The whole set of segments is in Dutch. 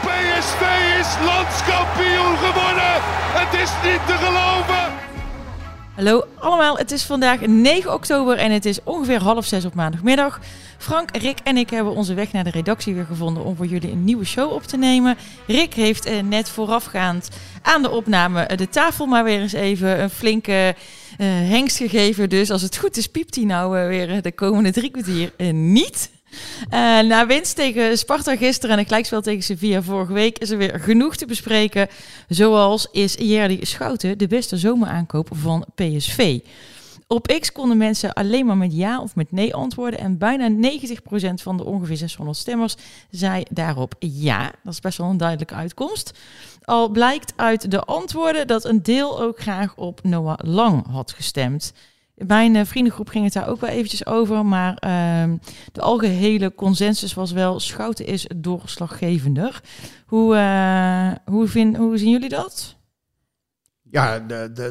PSV is landskampioen geworden. Het is niet te geloven. Hallo allemaal, het is vandaag 9 oktober en het is ongeveer half zes op maandagmiddag. Frank, Rick en ik hebben onze weg naar de redactie weer gevonden om voor jullie een nieuwe show op te nemen. Rick heeft eh, net voorafgaand aan de opname de tafel maar weer eens even een flinke uh, hengst gegeven. Dus als het goed is, piept hij nou weer de komende drie kwartier niet. Uh, na winst tegen Sparta gisteren en een gelijkspel tegen Sevilla vorige week is er weer genoeg te bespreken. Zoals is Jerdy Schouten de beste zomeraankoop van PSV. Op X konden mensen alleen maar met ja of met nee antwoorden. En bijna 90% van de ongeveer 600 stemmers zei daarop ja. Dat is best wel een duidelijke uitkomst. Al blijkt uit de antwoorden dat een deel ook graag op Noah Lang had gestemd. Mijn uh, vriendengroep ging het daar ook wel eventjes over, maar uh, de algehele consensus was wel, Schouten is doorslaggevender. Hoe, uh, hoe, vind, hoe zien jullie dat? Ja,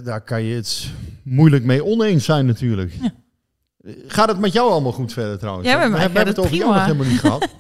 daar kan je het moeilijk mee oneens zijn natuurlijk. Ja. Gaat het met jou allemaal goed verder trouwens? Ja, we hebben het over jou nog helemaal niet gehad.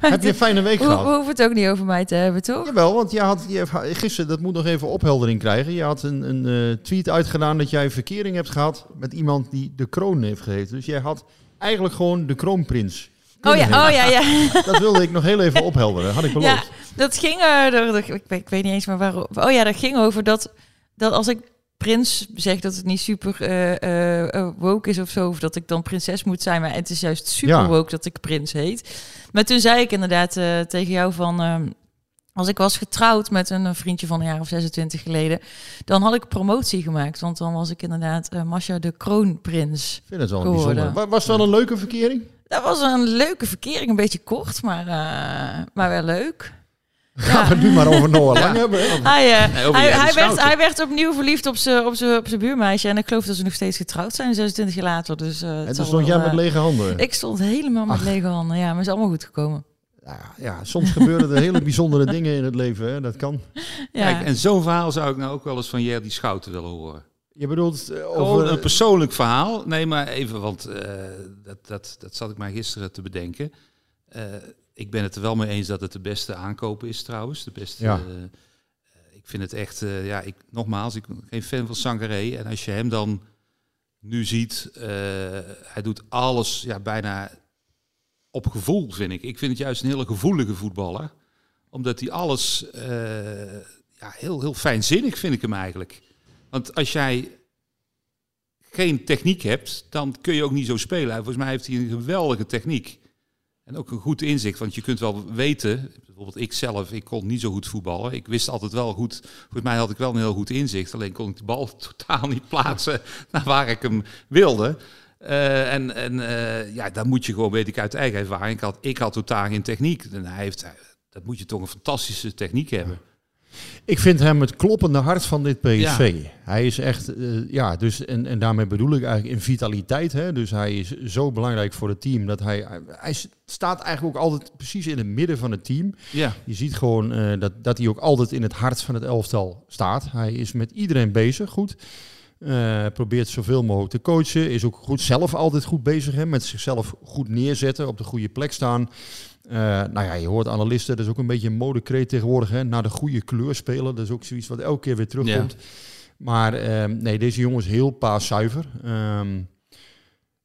Heb je een fijne week gehad? We hoeven het ook niet over mij te hebben, toch? Jawel, want je had je, gisteren, dat moet nog even opheldering krijgen. Je had een, een uh, tweet uitgedaan dat jij verkering hebt gehad met iemand die de kroon heeft gegeven. Dus jij had eigenlijk gewoon de kroonprins. Oh ja, oh ja, ja. Dat wilde ik nog heel even ophelderen, had ik beloofd. Ja, dat ging, uh, ik, weet niet eens maar waarom. Oh ja, dat ging over dat, dat als ik prins zegt dat het niet super uh, uh, woke is of zo, of dat ik dan prinses moet zijn, maar het is juist super ja. woke dat ik prins heet. Maar toen zei ik inderdaad uh, tegen jou van, uh, als ik was getrouwd met een vriendje van een jaar of 26 geleden, dan had ik promotie gemaakt, want dan was ik inderdaad Masha de kroonprins. Ik vind het wel bijzonder. Was het wel een leuke verkering? Dat was een leuke verkering, een beetje kort, maar, maar wel leuk. Gaan we het nu maar over Noah Lang hebben. Hij, uh, nee, hij, hij, werd, hij werd opnieuw verliefd op zijn op op buurmeisje. En ik geloof dat ze nog steeds getrouwd zijn, 26 jaar later. Dus, uh, en toen stond jij uh, met lege handen? Ik stond helemaal met lege handen, ja. Maar het is allemaal goed gekomen. Ja, ja, soms gebeuren er hele bijzondere dingen in het leven, hè. dat kan. Ja. Kijk, en zo'n verhaal zou ik nou ook wel eens van Jerdy Schouten willen horen. Je bedoelt over een persoonlijk verhaal? Nee, maar even, want dat, dat, dat zat ik mij gisteren te bedenken ik ben het er wel mee eens dat het de beste aankoop is trouwens. De beste, ja. uh, ik vind het echt, uh, ja, ik, nogmaals, ik ben geen fan van Sangaré. En als je hem dan nu ziet, uh, hij doet alles ja, bijna op gevoel, vind ik. Ik vind het juist een hele gevoelige voetballer. Omdat hij alles, ja, heel, heel fijnzinnig vind ik hem eigenlijk. Want als jij geen techniek hebt, dan kun je ook niet zo spelen. Volgens mij heeft hij een geweldige techniek. En ook een goed inzicht, want je kunt wel weten, bijvoorbeeld ik zelf, ik kon niet zo goed voetballen. Ik wist altijd wel goed, volgens mij had ik wel een heel goed inzicht, alleen kon ik de bal totaal niet plaatsen naar waar ik hem wilde. Uh, en en uh, ja, dan moet je gewoon, weet ik uit eigen ervaring, ik had, ik had totaal geen techniek. En hij heeft, dat moet je toch een fantastische techniek hebben. Ik vind hem het kloppende hart van dit PSV. Ja. Hij is echt, uh, ja, dus en, en daarmee bedoel ik eigenlijk in vitaliteit. Hè? Dus hij is zo belangrijk voor het team dat hij, hij staat eigenlijk ook altijd precies in het midden van het team. Ja. Je ziet gewoon uh, dat, dat hij ook altijd in het hart van het elftal staat. Hij is met iedereen bezig, goed. Uh, probeert zoveel mogelijk te coachen. Is ook goed zelf altijd goed bezig hè, met zichzelf goed neerzetten, op de goede plek staan. Uh, nou ja, je hoort analisten, dat is ook een beetje een modekreet tegenwoordig, hè, naar de goede kleur spelen. Dat is ook zoiets wat elke keer weer terugkomt. Maar ehm, nee, deze jongen is heel paaszuiver. Ehm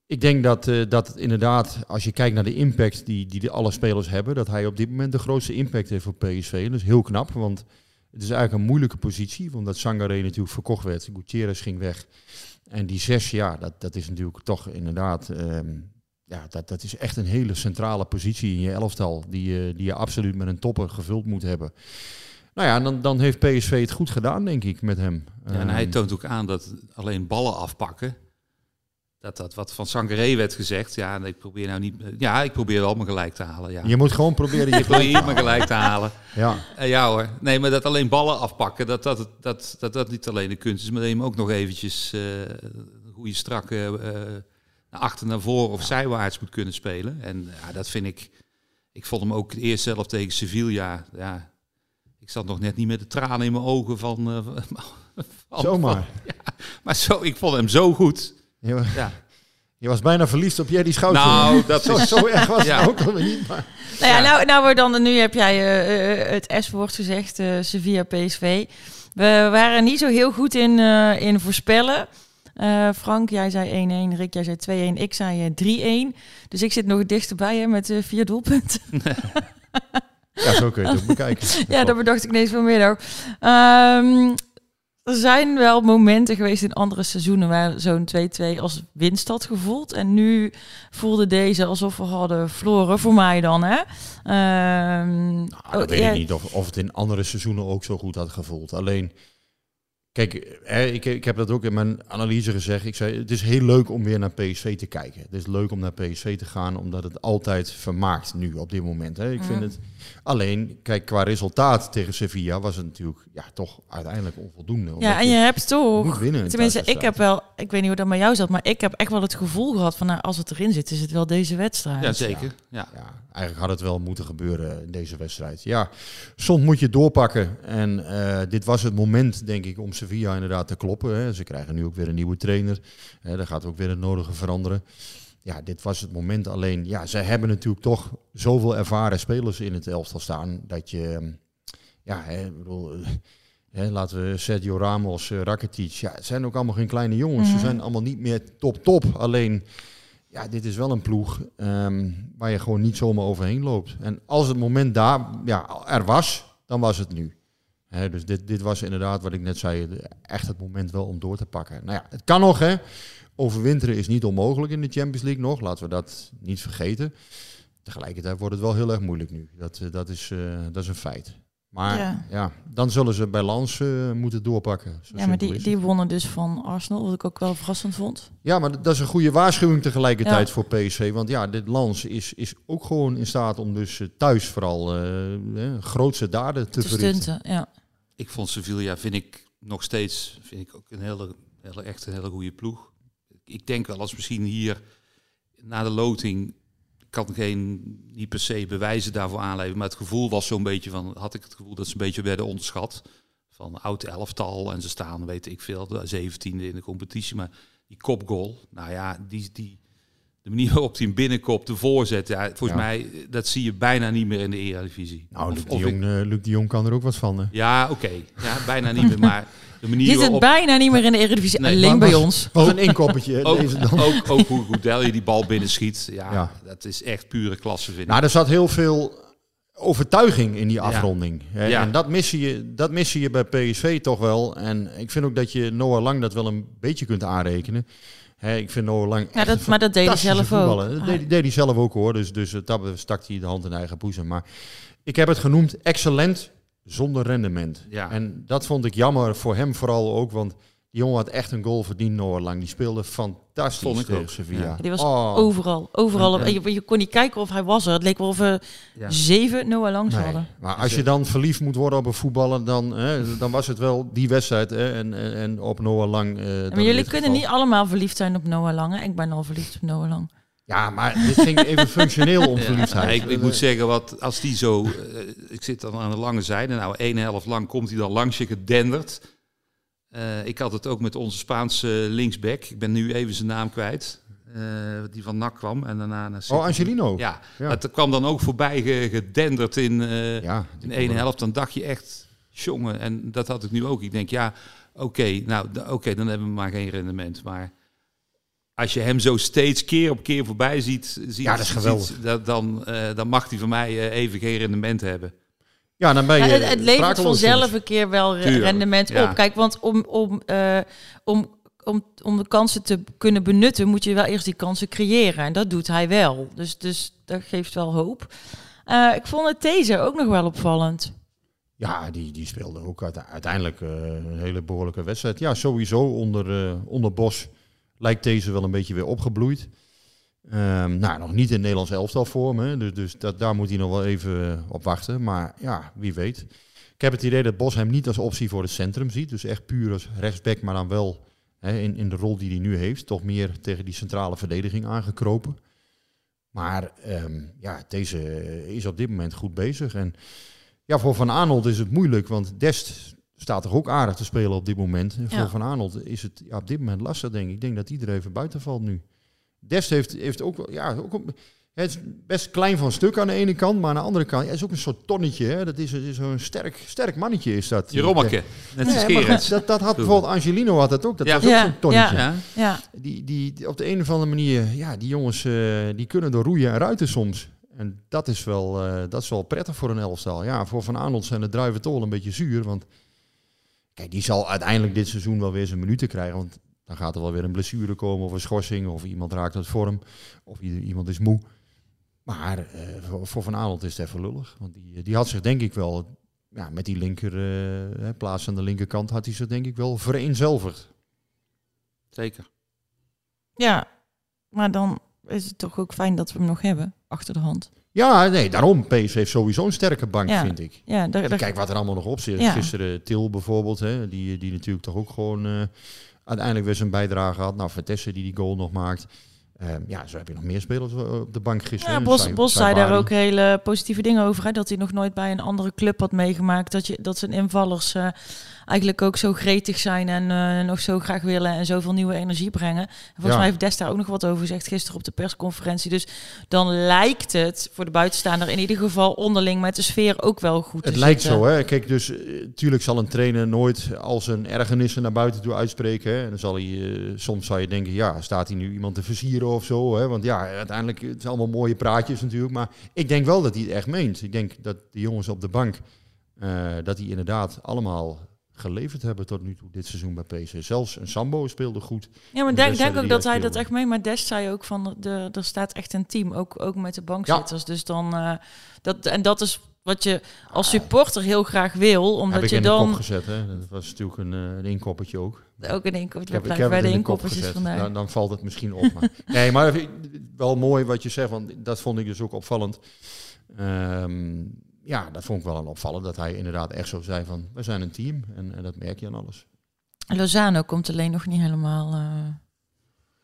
ik denk dat, uh, dat het inderdaad, als je kijkt naar de impact die, die de alle spelers hebben, dat hij op dit moment de grootste impact heeft voor PSV. Dat is heel knap, want het is eigenlijk een moeilijke positie, omdat Sangaré natuurlijk verkocht werd, Gutierrez ging weg. En die zes, ja, dat, dat is natuurlijk toch inderdaad, um, ja, dat, dat is echt een hele centrale positie in je elftal, die, je die je absoluut met een topper gevuld moet hebben. Nou ja, dan, dan heeft PSV het goed gedaan, denk ik, met hem. Ja, en hij toont ook aan dat alleen ballen afpakken, dat, dat wat van Sangaré werd gezegd. Ja, ik probeer nou niet. Ja, ik probeer wel me gelijk te halen. Ja. Je moet gewoon proberen je gelijk me gelijk te halen. Ja. Uh, ja hoor. Nee, maar dat alleen ballen afpakken, dat dat, dat, dat, dat niet alleen de kunst is, maar dat je hem ook nog eventjes uh, hoe je strak uh, naar achter naar voren of zijwaarts moet kunnen spelen. En ja, dat vind ik. Ik vond hem ook eerst zelf tegen Sevilla. Ja, ik zat nog net niet met de tranen in mijn ogen van. van Zomaar. ja, maar zo, ik vond hem zo goed. Je, ja. je was bijna verliefd op Jerry Schouten. Nou, dat zo, is... zo erg was ja. het ook alweer niet. Maar... Nou ja, nou, nou dan, nu heb jij uh, het S-woord gezegd, uh, Sevilla PSV. We waren niet zo heel goed in, uh, in voorspellen. Frank, jij zei 1-1, Rick, jij zei 2-1, ik zei 3-1. Dus ik zit nog dichterbij hè, met vier doelpunten. ja, zo kun je het ook bekijken. ja, dat bedacht ik ineens vanmiddag. Um, er zijn wel momenten geweest in andere seizoenen waar zo'n 2-2 als winst had gevoeld. En nu voelde deze alsof we hadden verloren, voor mij dan. Hè? Um, nou, dat weet ja. ik niet of, of het in andere seizoenen ook zo goed had gevoeld. Alleen, Kijk, ik, ik heb dat ook in mijn analyse gezegd. Ik zei, het is heel leuk om weer naar PSV te kijken. Het is leuk om naar PSV te gaan, omdat het altijd vermaakt nu op dit moment. Hè. Ik vind het alleen, kijk, qua resultaat tegen Sevilla was het natuurlijk ja, toch uiteindelijk onvoldoende. Ja, en je, hebt toch, winnen, tenminste, ik heb wel, ik weet niet hoe dat met jou zat, maar ik heb echt wel het gevoel gehad van, nou, als het erin zit, is het wel deze wedstrijd. Ja, zeker. Ja. ja. Eigenlijk had het wel moeten gebeuren in deze wedstrijd. Ja, soms moet je doorpakken en uh, dit was het moment, denk ik, om Sevilla inderdaad te kloppen. Hè. Ze krijgen nu ook weer een nieuwe trainer. Hè. Daar gaat ook weer het nodige veranderen. Ja, dit was het moment. Alleen, ja, zij hebben natuurlijk toch zoveel ervaren spelers in het elftal staan. Dat je, ja, hè, bedoel, hè, laten we Sergio Ramos, uh, Rakitic. Ja, het zijn ook allemaal geen kleine jongens. Ze zijn allemaal niet meer top top. Alleen, ja, dit is wel een ploeg um, waar je gewoon niet zomaar overheen loopt. En als het moment daar ja, er was, dan was het nu dus dit, dit was inderdaad wat ik net zei, echt het moment wel om door te pakken. Nou ja, het kan nog hè. Overwinteren is niet onmogelijk in de Champions League nog, laten we dat niet vergeten. Tegelijkertijd wordt het wel heel erg moeilijk nu. Dat, eh, dat, is, uh, dat is een feit. Maar ja. dan zullen ze bij Lans uh, moeten doorpakken. Zo ja, maar die, die wonnen dus van Arsenal, wat ik ook wel verrassend vond. Ja, maar dat is een goede waarschuwing tegelijkertijd voor PSV. Want ja, dit Lans is, is ook gewoon in staat om dus thuis vooral uh, grootste daden te, te verrichten. Stunten, ja ik vond Sevilla, vind ik nog steeds, vind ik ook een hele, hele echt een hele goede ploeg. Ik denk wel als misschien hier na de loting kan geen niet per se bewijzen daarvoor aanleveren, maar het gevoel was zo'n beetje van, had ik het gevoel dat ze een beetje werden onderschat van oud elftal en ze staan, weet ik veel, de zeventiende in de competitie, maar die kopgoal, nou ja, die, die, de manier waarop hij hem binnenkopt, de voorzet, ja, volgens mij, dat zie je bijna niet meer in de Eredivisie. Nou, Luc, de Jong, ik... uh, Luc de Jong kan er ook wat van. Hè? Ja, oké. Ja, bijna niet meer, maar de manier waarop... bijna niet meer in de Eredivisie, nee, alleen bij ons. Was een inkoppertje ook, deze dan. Ook, ook hoe Goedel je die bal binnenschiet, ja, ja, dat is echt pure klasse, vind ik. Nou, er zat heel veel overtuiging in die afronding. Ja. Ja. En dat mis, je, dat mis je bij PSV toch wel. En ik vind ook dat je Noah Lang dat wel een beetje kunt aanrekenen. He, ik vind Noah Lang. Ja, dat, maar dat deed hij zelf ook. Dat deed, deed, hij zelf ook hoor. Dus, dus dat stak hij de hand in eigen boezem. Maar ik heb het genoemd excellent zonder rendement. Ja. En dat vond ik jammer voor hem vooral ook. Want die jongen had echt een goal verdiend, Noah Lang. Die speelde fantastisch tegen Sevilla. Ja. Die was oh. overal. Overal. En, je, je, kon niet kijken of hij was er. Het leek wel of we ja. zeven Noah Langs nee. hadden. Maar als je dan verliefd moet worden op een voetballer, dan, hè, dan was het wel die wedstrijd. Hè, en, en, en op Noah Lang. Uh, maar jullie kunnen niet allemaal verliefd zijn op Noah Lang. Hè? Ik ben al verliefd op Noah Lang. Ja, maar dit ging even functioneel om verliefdheid. Ja, ik, ik, moet zeggen, wat, als die zo... Uh, ik zit dan aan de lange zijde. Nou, één helft lang komt hij dan langs je gedenderd. Uh, ik had het ook met onze Spaanse linksback. Ik ben nu even zijn naam kwijt. Uh, die van NAC kwam en daarna naar Oh, Angelino. Ja, ja. dat kwam dan ook voorbij gedenderd in, uh, ja, in één helft. Dan dacht je echt, jongen, en dat had ik nu ook. Ik denk, ja, Oké, nou, oké, dan hebben we maar geen rendement. Maar als je hem zo steeds keer op keer voorbij ziet, ziet ja, dat is geweldig. Ziet, dan, uh, dan mag hij van mij uh, even geen rendement hebben. Ja, dan ben je. Ja, het, het levert vanzelf een keer wel Tuurlijk. rendement ja. op. Kijk, want om, om, uh, om, om, om de kansen te kunnen benutten, moet je wel eerst die kansen creëren. En dat doet hij wel. Dus, dus dat geeft wel hoop. ik vond het deze ook nog wel opvallend. Ja, die, die speelde ook uiteindelijk een hele behoorlijke wedstrijd. Ja, sowieso onder, onder Bos lijkt deze wel een beetje weer opgebloeid. Um, nou, nog niet in Nederlands elftal vorm, hè, dus, dus dat, daar moet hij nog wel even op wachten. Maar ja, wie weet. Ik heb het idee dat Bos hem niet als optie voor het centrum ziet. Dus echt puur als rechtsback, maar dan wel in, in de rol die hij nu heeft. Toch meer tegen die centrale verdediging aangekropen. Maar um, ja, deze is op dit moment goed bezig. En ja, voor Van Arnold is het moeilijk, want Dest staat toch ook aardig te spelen op dit moment. En voor ja. Van Arnold is het ja, op dit moment lastig, denk ik. Ik denk dat iedereen even buiten valt nu. Dest heeft, heeft ook, ja, ook het is best klein van stuk aan de ene kant, maar aan de andere kant ja, is ook een soort tonnetje. Hè. Dat is, is zo'n sterk, sterk mannetje is dat. Jerommeke, net als ja, dat, dat had bijvoorbeeld Angelino had dat ook. Dat ja. was ook zo'n tonnetje. Ja. Ja. Die, die, die, op de een of andere manier, ja, die jongens uh, die kunnen door roeien en ruiten soms. En dat is wel, uh, dat is wel prettig voor een elftal. Ja, voor Van Arnold zijn de druiven toch wel een beetje zuur, want Kijk, die zal uiteindelijk dit seizoen wel weer zijn minuten krijgen. Want dan gaat er wel weer een blessure komen of een schorsing. Of iemand raakt uit vorm. Of iemand is moe. Maar uh, voor, voor, Van Arnold is het even lullig. Want die, die had zich denk ik wel... Ja, met die linker uh, plaats aan de linkerkant had hij zich denk ik wel vereenzelvigd. Zeker. Ja, maar dan is het toch ook fijn dat we hem nog hebben achter de hand. Ja, nee, daarom. PSV heeft sowieso een sterke bank, ja. vind ik. Ja, daar, daar... Kijk wat er allemaal nog op zit. Ja. Gisteren Til bijvoorbeeld, hè, die, die natuurlijk toch ook gewoon uh, uiteindelijk weer zijn bijdrage had. Nou, Vertessen die die goal nog maakt. Um, ja, zo heb je nog meer spelers op de bank gisteren. Ja, Bos, Bos zei daar ook hele positieve dingen over. Hè? Dat hij nog nooit bij een andere club had meegemaakt. Dat, je, dat zijn invallers uh, eigenlijk ook zo gretig zijn en uh, nog zo graag willen en zoveel nieuwe energie brengen. En volgens ja. mij heeft Des daar ook nog wat over gezegd gisteren op de persconferentie. Dus dan lijkt het voor de buitenstaander in ieder geval onderling met de sfeer ook wel goed Het lijkt zitten. zo, hè. Kijk, dus natuurlijk zal een trainer nooit al zijn ergernissen naar buiten toe uitspreken. Hè. En dan zal hij, uh, soms zou je denken, ja, staat hij nu iemand te versieren of zo, hè? Want ja, uiteindelijk het zijn allemaal mooie praatjes natuurlijk, maar ik denk wel dat hij het echt meent. Ik denk dat de jongens op de bank, uh, dat die inderdaad allemaal geleverd hebben tot nu toe dit seizoen bij PSV. Zelfs een Sambo speelde goed. Ja, maar denk, denk ook dat hij dat echt mee. Maar Des zei ook van, de, er staat echt een team, ook, ook met de bankzitters. Ja. Dus dan, uh, dat, en dat is wat je als supporter heel graag wil, omdat heb ik je in dan... de kop gezet, hè? Dat was natuurlijk een, uh, een inkoppertje ook. Ook een inkoppertje, we blijven bij de inkoppertjes vandaag. Dan, dan valt het misschien op. Maar. nee, maar wel mooi wat je zegt, want dat vond ik dus ook opvallend. Um, ja, dat vond ik wel een opvallend, dat hij inderdaad echt zo zei van, we zijn een team. En, en dat merk je aan alles. Lozano komt alleen nog niet helemaal... Uh...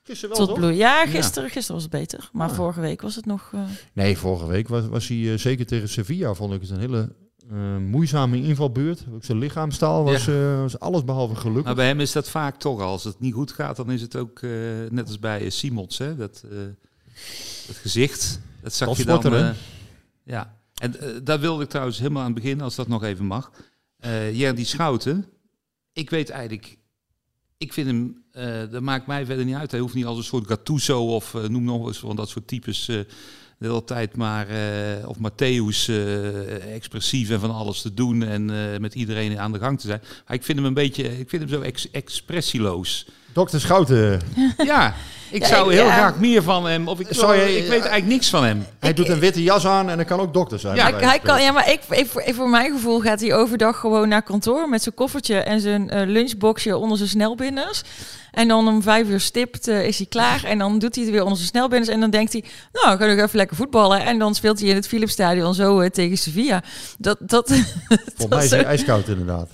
Gisteren wel, tot bloei. Ja, gisteren, ja. gisteren was het beter. Maar ja. vorige week was het nog... Uh... Nee, vorige week was, was hij uh, zeker tegen Sevilla, vond ik het een hele uh, moeizame invalbeurt. Ook zijn lichaamstaal was, ja. uh, was alles behalve gelukkig. Maar bij hem is dat vaak toch al. Als het niet goed gaat, dan is het ook uh, net als bij Simons. Hè? Dat, dat gezicht, dat zag je dan... ja, en daar wilde ik trouwens helemaal aan het begin, als dat nog even mag. Uh, ja, die Schouten, ik weet eigenlijk... Ik vind hem, dat maakt mij verder niet uit. Hij hoeft niet als een soort Gattuso of noem nog eens van dat soort types de hele tijd maar, uh, of Matthäus uh, expressief en van alles te doen en uh, met iedereen aan de gang te zijn. Maar ik vind hem een beetje, ik vind hem zo ex expressieloos. Dokter Schouten. Ja, ik ja, zou ik, heel ja. graag meer van hem. Of ik, zou je, ik weet eigenlijk niks van hem. Hij ik, doet een witte jas aan en dat kan ook dokter zijn. Ja, hij kan, ja maar ik, ik, voor, voor mijn gevoel gaat hij overdag gewoon naar kantoor met zijn koffertje en zijn uh, lunchboxje onder zijn snelbinders. En dan om vijf uur stipt uh, is hij klaar. En dan doet hij het weer onder zijn snelbinders. En dan denkt hij, nou, ga nog even lekker voetballen. En dan speelt hij in het Philipsstadion zo uh, tegen Sevilla. Dat, dat, Volgens mij is hij ijskoud inderdaad.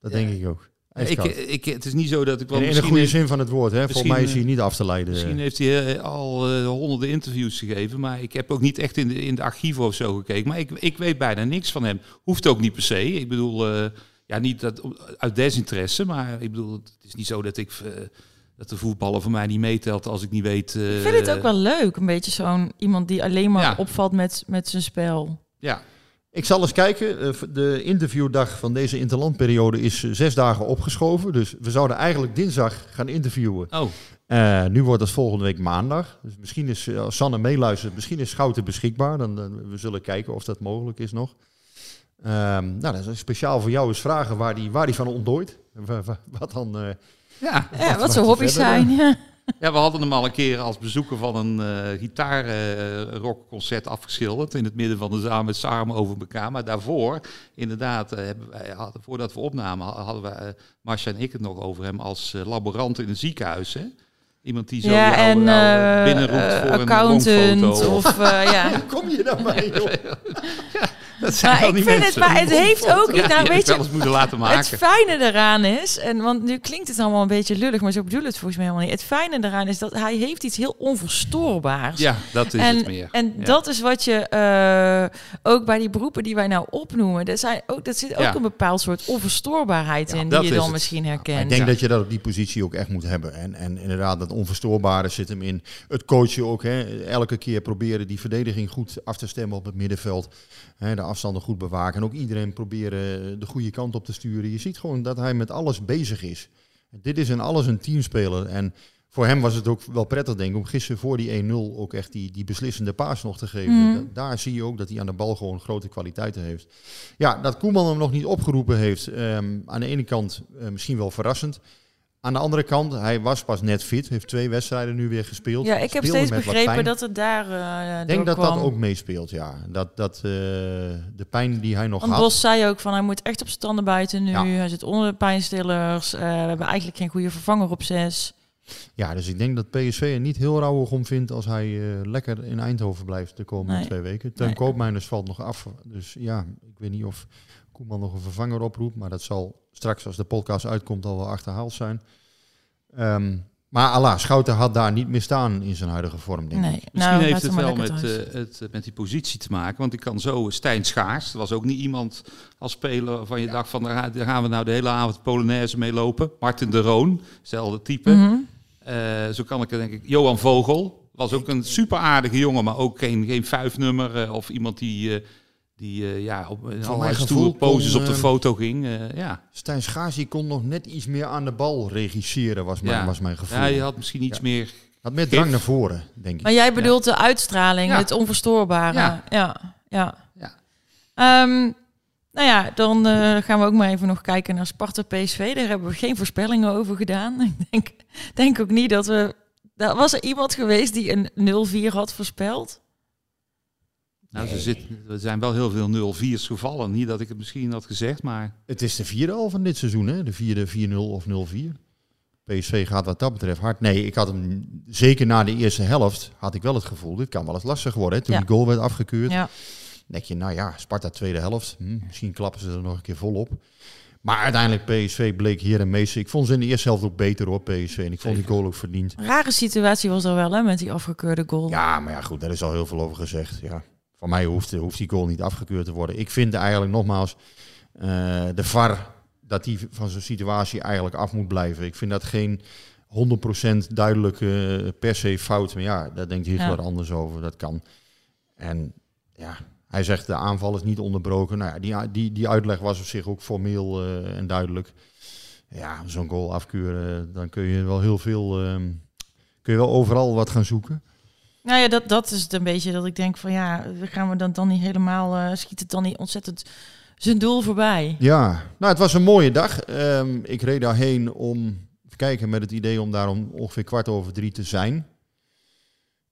Dat ja. denk ik ook. Ik, ik, het is niet zo dat ik wel. In, een goede zin van het woord, hè? Volgens mij is hij niet af te leiden. Misschien heeft hij al uh, honderden interviews gegeven, maar ik heb ook niet echt in de, in de archieven of zo gekeken. Maar ik, ik weet bijna niks van hem. Hoeft ook niet per se. Ik bedoel, uh, ja, niet dat, uit desinteresse, maar ik bedoel, het is niet zo dat ik. Uh, dat de voetballer voor mij niet meetelt als ik niet weet. ik vind het ook wel leuk, een beetje zo'n iemand die alleen maar ja. opvalt met, met zijn spel. Ja, Ik zal eens kijken. Eh, De interviewdag van deze interlandperiode is eh, zes dagen opgeschoven. Dus we zouden eigenlijk dinsdag gaan interviewen. Oh, Eh, nu wordt het volgende week maandag. Dus misschien is, als Sanne meeluistert, misschien is Schouten beschikbaar. Dan, dan- we zullen kijken of dat mogelijk is nog. Ehm, nou, dat is speciaal voor jou eens vragen waar die, waar die van ontdooit. Wa- wa- Wat dan... eh, ja. Ja, wat zijn hobby's zijn. Ja. Ja, we hadden hem al een keer als bezoeker van een eh gitaarrockconcert afgeschilderd. In het midden van de zaal met armen over elkaar. Maar daarvoor, inderdaad, eh, hebben wij, hadden, voordat we opnamen, ha- hadden we, eh, Marcia en ik het nog over hem als eh, laborant in een ziekenhuis. Hè? Iemand die zo Ja, jou, en jou, eh, eh, binnenroept eh, voor een accountant of eh, ja. Hoe kom je daarbij, joh? Dat zijn Maar ik die vind het, maar het heeft ook, Ja, nou weet wel je, eens moeten laten maken. het fijne daaraan is, en want nu klinkt het allemaal een beetje lullig, maar zo bedoel het volgens mij helemaal niet. Het fijne daaraan is dat hij heeft iets heel onverstoorbaars. Ja, dat is en, het meer. En Ja. dat is wat je eh, ook bij die beroepen die wij nou opnoemen, er, zijn ook, dat zit ook Ja. een bepaald soort onverstoorbaarheid in, dat die je dan het. misschien herkent. ik denk Ja. dat je dat op die positie ook echt moet hebben. En, en inderdaad, dat onverstoorbare zit hem in. Het coachen ook. Hè. Elke keer proberen die verdediging goed af te stemmen op het middenveld. De afstanden goed bewaken. En ook iedereen proberen de goede kant op te sturen. Je ziet gewoon dat hij met alles bezig is. Dit is in alles een teamspeler. En voor hem was het ook wel prettig, denk ik, om gisteren voor die 1-0 ook echt die, die beslissende paas nog te geven. Mhm. Da- Daar zie je ook dat hij aan de bal gewoon grote kwaliteiten heeft. Ja, dat Koeman hem nog niet opgeroepen heeft, ehm, aan de ene kant eh, misschien wel verrassend. Aan de andere kant, hij was pas net fit, heeft twee wedstrijden nu weer gespeeld. ja, ik heb Speelde steeds begrepen dat het daar uh, Ik denk dat dat ook meespeelt, ja. Dat, dat eh, de pijn die hij nog Want had... Bos zei ook van hij moet echt op zijn tanden buiten nu. Ja. Hij zit onder de pijnstillers. Eh, we hebben eigenlijk geen goede vervanger op zes. Ja, dus ik denk dat PSV er niet heel rauwig om vindt als hij lekker in Eindhoven blijft de komende Nee. twee weken. Teun Nee. Koopmeiners valt nog af. Dus ja, ik weet niet of Koeman nog een vervanger oproept. Maar dat zal straks als de podcast uitkomt al wel achterhaald zijn. Ehm, maar Allah, Schouten had daar niet meer staan in zijn huidige vorm, denk Nee. Misschien nou, heeft het wel met, eh, het, eh, met die positie te maken. Want ik kan zo Stijn Schaars. Dat was ook niet iemand als speler waarvan je dacht van daar ga- daar gaan we nou de hele avond Polonaise mee lopen. Martin de Roon, hetzelfde type. Mhm. Eh, zo kan ik het denk ik. Johan Vogel was ook een super aardige jongen, maar ook geen, geen vuifnummer eh, of iemand die, eh, die eh, ja, op in allerlei mijn stoere kon, poses op de eh, foto ging. eh, ja. Stijn Schaars die kon nog net iets meer aan de bal regisseren, was mijn, Ja. was mijn gevoel. ja, je had misschien iets Ja. meer. Had meer drang naar voren, denk ik. Maar jij bedoelt de uitstraling, Ja. het onverstoorbare. Ja, Ja. ja. Ja. Ehm, nou ja, dan eh, gaan we ook maar even nog kijken naar Sparta PSV. Daar hebben we geen voorspellingen over gedaan. Ik denk, denk ook niet dat we... Daar was er iemand geweest die een 0-4 had voorspeld? Nou, ze zit, er zijn wel heel veel 0-4's gevallen. Niet dat ik het misschien had gezegd, maar Het is de vierde al van dit seizoen, hè? De vierde 4-0 of 0-4. PSV gaat wat dat betreft hard. Nee, ik had hem zeker na de eerste helft had ik wel het gevoel, dit kan wel eens lastig worden. Hè? Toen Ja. die goal werd afgekeurd, Ja. denk je, nou ja, Sparta tweede helft, hm, misschien klappen ze er nog een keer volop. Maar uiteindelijk PSV bleek hier en meester. Ik vond ze in de eerste helft ook beter hoor, PSV. En ik vond die goal ook verdiend. Rare situatie was er wel, hè, met die afgekeurde goal. Ja, maar ja, goed, daar is al heel veel over gezegd. Ja. Van mij hoeft, hoeft die goal niet afgekeurd te worden. Ik vind eigenlijk nogmaals, eh, de VAR, dat die van zo'n situatie eigenlijk af moet blijven. Ik vind dat geen 100% duidelijk eh, per se fout. Maar ja, daar denkt Hitler Ja. anders over. Dat kan. En ja, hij zegt de aanval is niet onderbroken. Nou ja, die, die, die uitleg was op zich ook formeel eh, en duidelijk. Ja, zo'n goal afkeuren, dan kun je wel heel veel... ehm, kun je wel overal wat gaan zoeken. Nou ja, dat, dat is het een beetje dat ik denk van ja, gaan we dan, dan niet helemaal, eh, schiet het dan niet ontzettend zijn doel voorbij? Ja, nou, het was een mooie dag. Ehm, ik reed daarheen om even kijken met het idee om daar om ongeveer kwart over drie te zijn.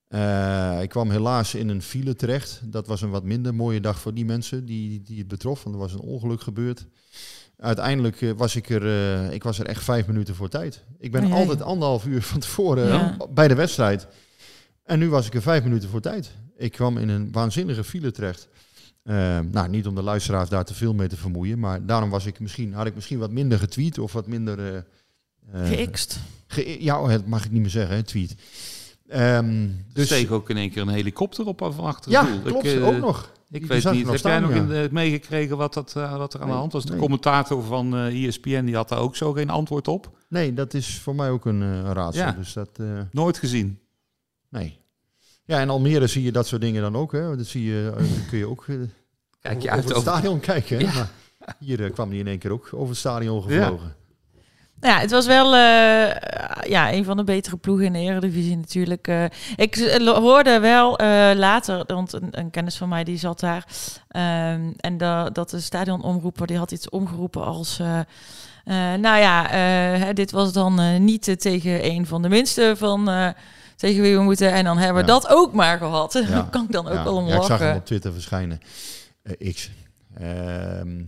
Eh, ik kwam helaas in een file terecht. Dat was een wat minder mooie dag voor die mensen die, die het betrof, want er was een ongeluk gebeurd. Uiteindelijk eh, was ik er, ik was er echt vijf minuten voor tijd. Ik ben Oh altijd anderhalf uur van tevoren Ja. bij de wedstrijd. En nu was ik er vijf minuten voor tijd. Ik kwam in een waanzinnige file terecht. Eh, nou, niet om de luisteraars daar te veel mee te vermoeien, maar daarom was ik misschien, had ik misschien wat minder getweet of wat minder. eh, eh, Geëxt. ge- ja, oh, dat mag ik niet meer zeggen, hè, tweet. Ehm, er dus steeg ook in één keer een helikopter op van achter ja, doel. klopt, Ik, eh, ook nog. Ik Die weet niet. nog Heb jij staan, nog ja. in, eh, meegekregen wat, dat, eh, wat er aan de hand was? De nee. commentator van eh ESPN die had daar ook zo geen antwoord op. Nee, dat is voor mij ook een raadsel. Ja. Dus dat, eh, Nooit gezien. nee. Ja, in Almere zie je dat soort dingen dan ook. Hè. Dat zie je, eh, dan kun je ook eh, Kijk je over uit het over- stadion kijken. hè? Ja. Maar hier eh, kwam hij in één keer ook over het stadion gevlogen. Nou ja, het was wel eh, ja, een van de betere ploegen in de Eredivisie natuurlijk. Eh, ik hoorde wel eh, later, want een, een kennis van mij die zat daar. ehm, en da- dat de stadionomroeper die had iets omgeroepen als... eh, eh, nou ja, eh, hè, dit was dan eh, niet tegen een van de minste van... tegen wie we moeten. En dan hebben we Ja. dat ook maar gehad. Ja. Daar kan ik dan ook wel om Ja, ik zag hem lachen. op Twitter verschijnen. Eh, X. Ehm,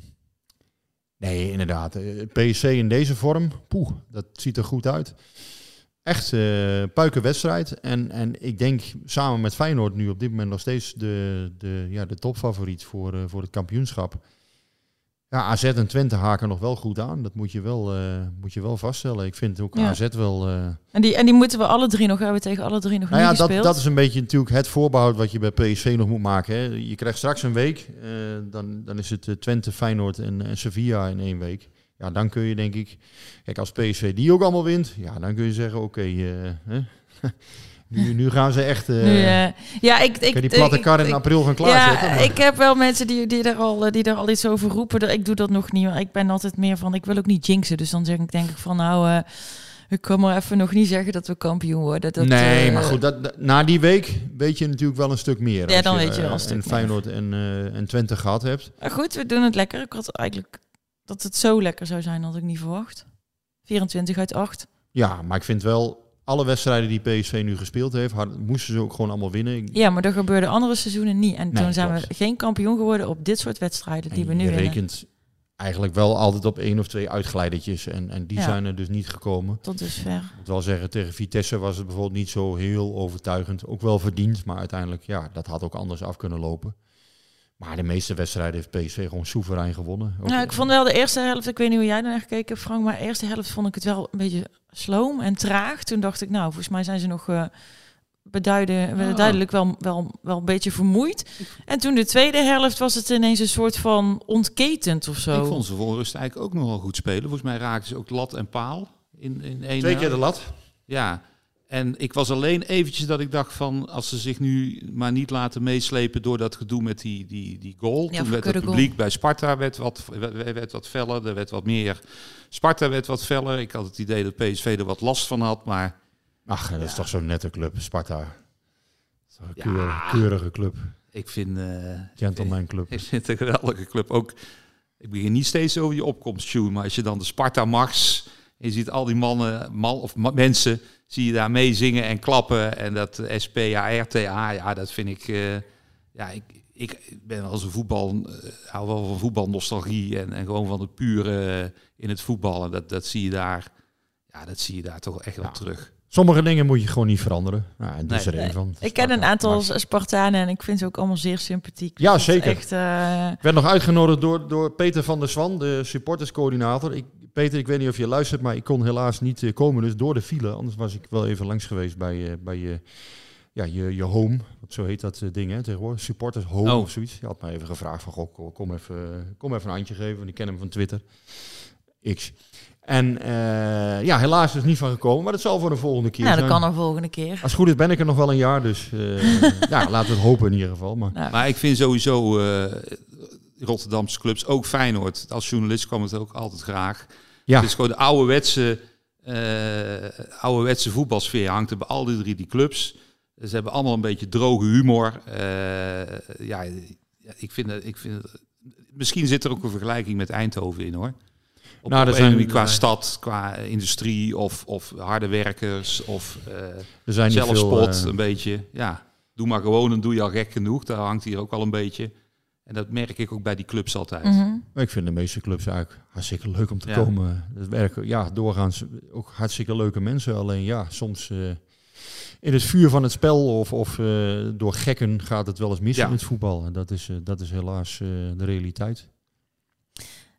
nee, inderdaad. Eh, PSC in deze vorm, poeh, dat ziet er goed uit. Echt eh puikenwedstrijd. En, en ik denk samen met Feyenoord nu op dit moment nog steeds de, de, ja, de topfavoriet voor, voor het kampioenschap. Ja, AZ en Twente haken nog wel goed aan. Dat moet je wel, eh, moet je wel vaststellen. Ik vind ook Ja. AZ wel... eh, En die, en die moeten we alle drie nog hebben tegen alle drie nog nou ja, niet dat, gespeeld. dat is een beetje natuurlijk het voorbehoud wat je bij PSV nog moet maken. Hè. Je krijgt straks een week, eh, dan, dan is het Twente, Feyenoord en, en Sevilla in één week. Ja, dan kun je denk ik, kijk als PSV die ook allemaal wint, ja, dan kun je zeggen oké. nu, nu gaan ze echt... Nu, eh, ja, ik, ik, die platte kar in ik- april gaan klaarzetten. Ja, maar- ik heb wel mensen die, die, er al, eh, die er al iets over roepen. Ik doe dat nog niet. Maar ik ben altijd meer van, ik wil ook niet jinxen. Dus dan zeg ik, denk ik van, nou, eh, ik kan maar even nog niet zeggen dat we kampioen worden. Dat, nee, maar goed, dat, dat- na die week weet je natuurlijk wel een stuk meer. Ja, als dan weet je wel En meer. Feyenoord en, en Twente gehad hebt. Maar goed, we doen het lekker. Ik had eigenlijk dat het zo lekker zou zijn, had ik niet verwacht. 24 uit 8. Ja, maar ik vind wel, alle wedstrijden die PSV nu gespeeld heeft, had- moesten ze ook gewoon allemaal winnen. Ja, maar dat gebeurde andere seizoenen niet. En Nee, toen zijn klopt. we geen kampioen geworden op dit soort wedstrijden die we nu je winnen. rekent eigenlijk wel altijd op één of twee uitglijdertjes. En, en die Ja. zijn er dus niet gekomen. Tot dusver. Ik moet wel zeggen, tegen Vitesse was het bijvoorbeeld niet zo heel overtuigend. Ook wel verdiend, maar uiteindelijk, ja, dat had ook anders af kunnen lopen. Maar de meeste wedstrijden heeft PSV gewoon soeverein gewonnen. Ook- Nou, ik vond wel de eerste helft, ik weet niet hoe jij daarnaar gekeken hebt, Frank, maar de eerste helft vond ik het wel een beetje sloom en traag. Toen dacht ik, nou, volgens mij zijn ze nog eh beduiden, Ah. duidelijk wel, wel, wel een beetje vermoeid. En toen de tweede helft was het ineens een soort van ontketend of zo. Ik vond ze voor rust eigenlijk ook nog wel goed spelen. Volgens mij raakten ze ook lat en paal in, in één Twee keer helft. de lat. Ja, en ik was alleen eventjes dat ik dacht van... als ze zich nu maar niet laten meeslepen door dat gedoe met die, die, die goal. Ja, Toen werd het goal. publiek bij Sparta werd wat, werd, werd wat feller, er werd wat meer... Sparta werd wat feller. Ik had het idee dat PSV er wat last van had, maar... Ach, dat is toch zo'n nette club, Sparta. Een Ja. keurige, keurige club. Ik vind... eh, Gentleman club. Ik vind het een geweldige club. Ook, ik begin niet steeds over die opkomst, Sjoe, maar als je dan de Sparta Mars... en je ziet al die mannen, man, of ma- mensen, zie je daar mee zingen en klappen. En dat eh, SPA, RTA, ja, dat vind ik... eh, ja, ik, ik ben eens een voetbal... eh, hou wel van voetbalnostalgie en, en gewoon van het pure eh, in het voetballen. Dat, dat zie je daar... Ja, dat zie je daar toch echt wel terug. Sommige dingen moet je gewoon niet veranderen. Nou, en is Nee. er één van. Ik ken een aantal Spartanen en ik vind ze ook allemaal zeer sympathiek. Ja, is zeker. Echt, eh, Ik werd nog uitgenodigd door, door Peter van der Swan, de supporterscoördinator. Ik, Peter, ik weet niet of je luistert, maar ik kon helaas niet eh, komen, dus door de file. Anders was ik wel even langs geweest bij, eh, bij je, ja, je, je home. Want zo heet dat eh, ding hè, tegenwoordig. Supporters home Oh. of zoiets. Je had mij even gevraagd van, goh, kom- even, kom even een handje geven. Want ik ken hem van Twitter. X. En eh, ja, helaas is er niet van gekomen, maar dat zal voor de volgende keer nou, dat zijn. kan een volgende keer. Als het goed is ben ik er nog wel een jaar, dus eh, ja, laten we het hopen in ieder geval. Maar, Nou, Maar ik vind sowieso eh, Rotterdamse clubs, ook Feyenoord. Als journalist kwam het ook altijd graag. Ja. Het is gewoon de ouderwetse, ouderwetse voetbalsfeer hangt er bij al die drie die clubs. Ze hebben allemaal een beetje droge humor. Eh, ja, ik vind, ik vind misschien zit er ook een vergelijking met Eindhoven in hoor. Op, Nou, zijn- qua stad, qua industrie of, of harde werkers of Er zijn veel, zelfspot een beetje. Ja, doe maar gewoon, dan doe je al gek genoeg. Daar hangt hier ook al een beetje. En dat merk ik ook bij die clubs altijd. Mhm. Maar ik vind de meeste clubs eigenlijk hartstikke leuk om te Ja. komen. Het werken, ja, doorgaans ook hartstikke leuke mensen. Alleen ja, soms eh, in het vuur van het spel of, of eh, door gekken gaat het wel eens mis Ja. in het voetbal. En dat is, eh, dat is helaas eh, de realiteit.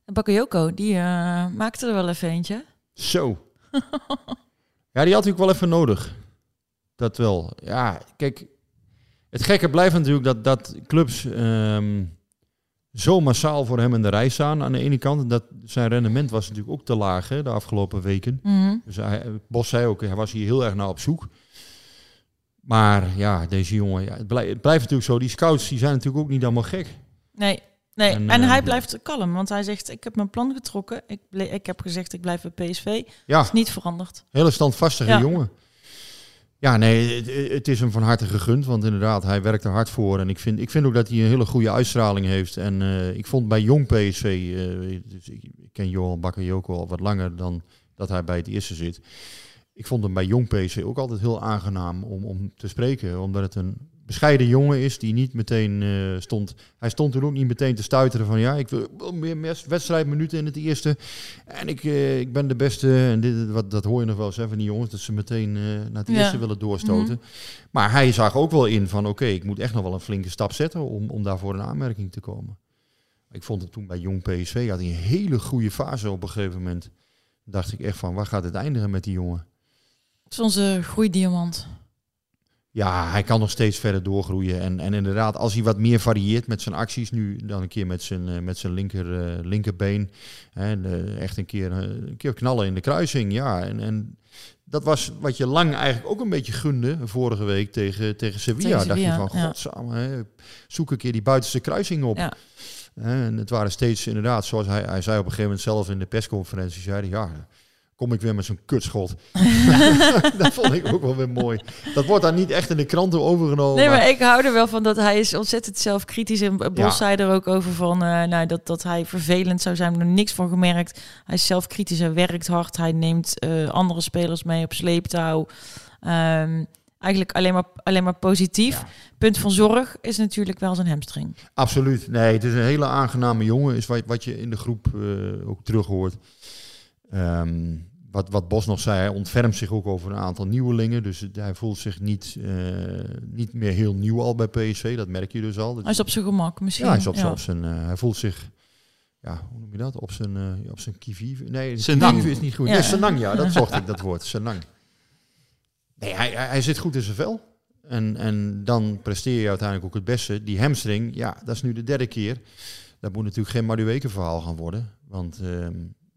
Bakayoko, die eh, maakte er wel even eentje. Zo. Ja, die had ik wel even nodig. Dat wel. Ja, kijk, het gekke blijft natuurlijk dat, dat clubs ehm, zo massaal voor hem in de rij staan aan de ene kant. Dat zijn rendement was natuurlijk ook te laag hè, de afgelopen weken. Mhm. Dus hij, Bos zei ook, hij was hier heel erg naar op zoek. Maar ja, deze jongen, ja, het, blijft, het blijft natuurlijk zo. Die scouts die zijn natuurlijk ook niet allemaal gek. Nee, Nee, En, en, eh, hij blijft kalm, want hij zegt: Ik heb mijn plan getrokken. Ik, ik heb gezegd: Ik blijf bij PSV. Ja. is niet veranderd. Hele standvastige Ja. jongen. Ja, nee, het, is hem van harte gegund. Want inderdaad, hij werkt er hard voor. En ik vind, ik vind ook dat hij een hele goede uitstraling heeft. En eh, ik vond bij jong PSV... eh, dus ik, ik ken Johan Bakayoko al wat langer dan dat hij bij het eerste zit. Ik vond hem bij jong PSV ook altijd heel aangenaam om, om te spreken. Omdat het een bescheiden jongen is die niet meteen eh, stond... Hij stond toen ook niet meteen te stuiteren van... Ja, ik wil meer wedstrijdminuten in het eerste. En ik, eh, ik ben de beste. En dit, wat, dat hoor je nog wel eens hè, van die jongens. Dat ze meteen eh, naar het Ja. eerste willen doorstoten. Maar hij zag ook wel in van... Oké, ik moet echt nog wel een flinke stap zetten om, om daarvoor in aanmerking te komen. Ik vond het toen bij jong PSV... had hij een hele goede fase op een gegeven moment. dacht ik echt van... Waar gaat het eindigen met die jongen? Het is onze groeidiamant. Ja, hij kan nog steeds verder doorgroeien. En, en inderdaad, als hij wat meer varieert met zijn acties, nu dan een keer met zijn, eh, met zijn linker, eh, linkerbeen. En, eh, echt een keer, eh, een keer knallen in de kruising. Ja, en, en dat was wat je lang eigenlijk ook een beetje gunde vorige week tegen, tegen Sevilla. Tegen Dacht je van, ja. godsamme, hè, zoek een keer die buitenste kruising op. Ja. En het waren steeds inderdaad, zoals hij, hij zei op een gegeven moment zelf in de persconferentie, zei hij, ja, kom ik weer met zo'n kutschot. dat vond ik ook wel weer mooi. Dat wordt dan niet echt in de kranten overgenomen. Nee, maar- maar ik hou er wel van dat hij is ontzettend zelfkritisch. En Bos Ja. zei er ook over van eh, nou, dat, dat hij vervelend zou zijn. Er niks van gemerkt. Hij is zelfkritisch, hij werkt hard. Hij neemt eh, andere spelers mee op sleeptouw. Ehm, eigenlijk alleen maar, alleen maar positief. Punt van zorg is natuurlijk wel zijn hamstring. Absoluut. Nee, het is een hele aangename jongen, is wat, wat je in de groep eh, ook terug hoort. Ehm, wat, wat Bos nog zei, hij ontfermt zich ook over een aantal nieuwelingen. Dus hij voelt zich niet, eh, niet meer heel nieuw al bij PSV. Dat merk je dus al. Dat- Hij is op zijn gemak misschien. Ja, hij, is op, Ja. zijn- op zijn, eh, hij voelt zich, ja, hoe noem je dat? Op zijn, eh op zijn kivive. Nee, Senang. is niet goed. Ja. Ja. senang, ja, dat zocht ik, dat woord. Senang. Nee, hij, hij, hij zit goed in zijn vel. En, en dan presteer je uiteindelijk ook het beste. Die hamstring, ja, dat is nu de derde keer. Dat moet natuurlijk geen Madueke verhaal gaan worden. Want ehm,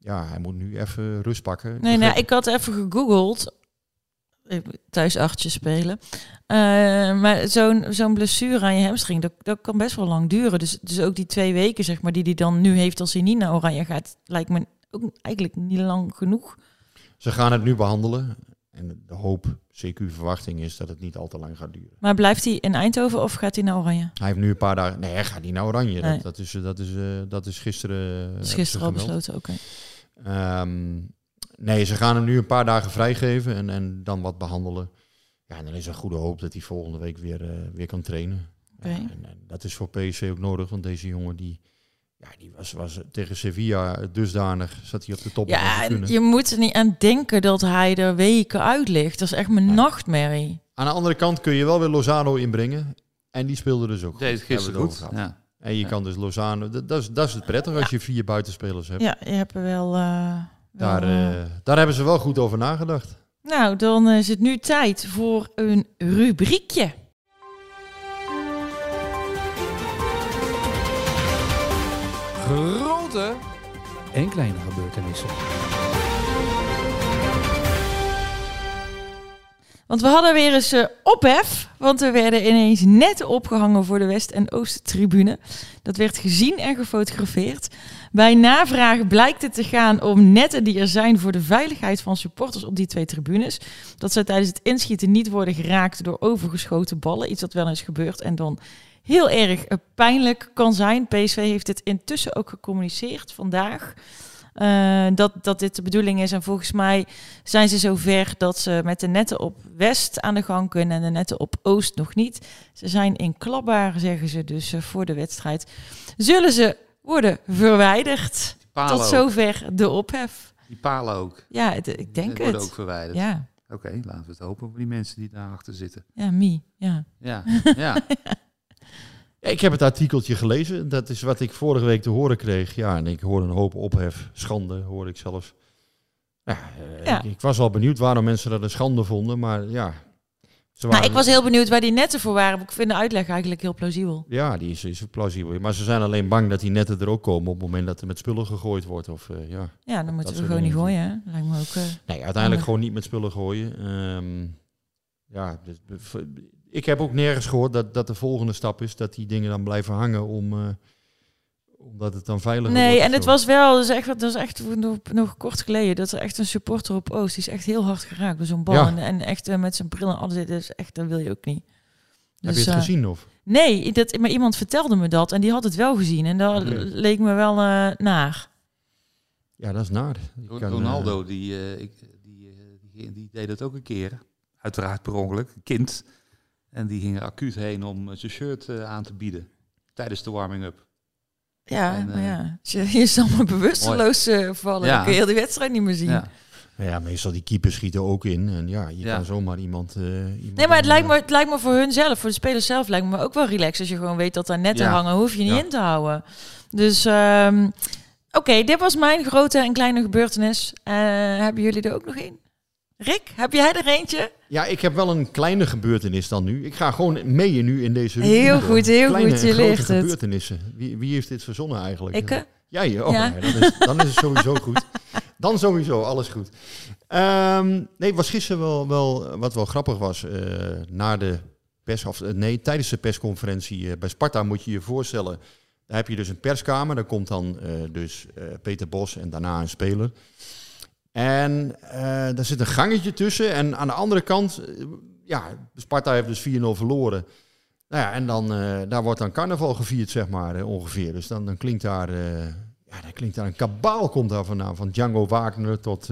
ja, hij moet nu even rust pakken. Nee, nee, ik had even gegoogeld. Thuis achtje spelen. Eh, maar zo'n zo'n blessure aan je hamstring, dat, dat kan best wel lang duren. Dus, dus ook die twee weken, zeg maar, die hij dan nu heeft als hij niet naar Oranje gaat, lijkt me ook eigenlijk niet lang genoeg. Ze gaan het nu behandelen. En de hoop, CQ verwachting is dat het niet al te lang gaat duren. Maar blijft hij in Eindhoven of gaat hij naar Oranje? Hij heeft nu een paar dagen. Nee, hij gaat niet naar Oranje. Nee. Dat, dat, is, dat, is, eh, dat is gisteren. eh, Dat is gisteren al besloten, oké. Ehm, nee, ze gaan hem nu een paar dagen vrijgeven en, en dan wat behandelen. Ja, en dan is er een goede hoop dat hij volgende week weer, eh, weer kan trainen. Ja, en, en dat is voor PSV ook nodig, want deze jongen die, ja, die was, was tegen Sevilla dusdanig, zat hij op de top. Ja, en je moet er niet aan denken dat hij er weken uit ligt. Dat is echt mijn nachtmerrie. Aan de andere kant kun je wel weer Lozano inbrengen. En die speelde dus ook Deed goed. gisteren goed, ja. En je Ja. kan dus Lozano... Dat, dat, is, dat is het prettig als je vier buitenspelers hebt. Ja, je hebt er wel... eh, wel, Daar, eh, eh, daar hebben ze wel goed over nagedacht. Nou, dan is het nu tijd voor een rubriekje. Grote en kleine gebeurtenissen. Want we hadden weer eens eh, ophef. Want we werden ineens net opgehangen voor de West- en Oost-tribune. Dat werd gezien en gefotografeerd. Bij navraag blijkt het te gaan om netten die er zijn voor de veiligheid van supporters op die twee tribunes. Dat ze tijdens het inschieten niet worden geraakt door overgeschoten ballen. Iets wat wel eens gebeurt en dan heel erg eh, pijnlijk kan zijn. PSV heeft dit intussen ook gecommuniceerd vandaag. Eh, dat, dat dit de bedoeling is. En volgens mij zijn ze zover dat ze met de netten op West aan de gang kunnen en de netten op Oost nog niet. Ze zijn inklapbaar, zeggen ze dus eh, voor de wedstrijd. Zullen ze worden verwijderd? Tot ook. zover de ophef. Die palen ook. Ja, het- ik denk Die worden het. ook verwijderd. Ja, Oké, laten we het hopen voor die mensen die daarachter zitten. ja, Mie. Ja. Ja, ja. Ik heb het artikeltje gelezen. Dat is wat ik vorige week te horen kreeg. Ja, en ik hoorde een hoop ophef. Schande, hoorde ik zelfs. Ja, eh, Ja. Ik, ik was al benieuwd waarom mensen dat een schande vonden. Maar ja, ze Nou, ik was heel benieuwd waar die netten voor waren. Ik vind de uitleg eigenlijk heel plausibel. Ja, die is, is plausibel. Maar ze zijn alleen bang dat die netten er ook komen op het moment dat er met spullen gegooid wordt. Of, eh, ja. Ja, dan moeten we gewoon niet gooien. Hè? Lijkt me ook. eh, Nee, uiteindelijk handig. gewoon niet met spullen gooien. Ehm, ja, dus, ik heb ook nergens gehoord dat, dat de volgende stap is dat die dingen dan blijven hangen om, eh, omdat het dan veiliger Nee, wordt en het was wel, dus echt, dat was echt nog, nog kort geleden, dat er echt een supporter op Oost, die is echt heel hard geraakt door zo'n bal. Ja. En, en echt eh, met zijn bril en alles, dit is echt, dat wil je ook niet. Heb Dus, je het eh, gezien of? Nee, dat, maar iemand vertelde me dat en die had het wel gezien en dat leek me wel eh, naar. Ja, dat is naar. Kan, Ronaldo, die, eh, ik, die, die, die deed het ook een keer. Uiteraard per ongeluk, kind. En die ging er acuut heen om eh, zijn shirt eh, aan te bieden. Tijdens de warming-up. Ja, En, maar eh, ja, als je, je is allemaal bewusteloos eh, vallen, Ja. dan kun je heel die wedstrijd niet meer zien. Ja. ja, meestal die keepers schieten ook in. En ja, je Ja. kan zomaar iemand... eh, iemand Nee, maar het lijkt, eh, me, het lijkt me voor hun zelf, voor de spelers zelf, lijkt me ook wel relaxed. Als je gewoon weet dat daar netten Ja. hangen, hoef je niet Ja. in te houden. Dus, ehm, oké, dit was mijn grote en kleine gebeurtenis. Eh, hebben jullie er ook nog één? Rick, heb jij er eentje? Ja, ik heb wel een kleine gebeurtenis dan nu. Ik ga gewoon mee nu in deze Heel goed, heel Kleine goed, je leert het. gebeurtenissen. Wie, wie heeft dit verzonnen eigenlijk? Ik? Jij? Oh, Ja. nee, dan, is, dan is het sowieso goed. Dan sowieso, alles goed. Ehm, nee, was gisteren wel, wel wat wel grappig was. eh, na de pers, of, eh, nee, tijdens de persconferentie eh, bij Sparta moet je je voorstellen. Daar heb je dus een perskamer. Daar komt dan dus Peter Bos en daarna een speler. En eh, daar zit een gangetje tussen. En aan de andere kant, eh, ja, Sparta heeft dus 4-0 verloren. Nou ja, en dan, eh, daar wordt dan carnaval gevierd, zeg maar, ongeveer. Dus dan, dan klinkt daar, ja, dan klinkt daar een kabaal komt daar vandaan. Van Django Wagner tot...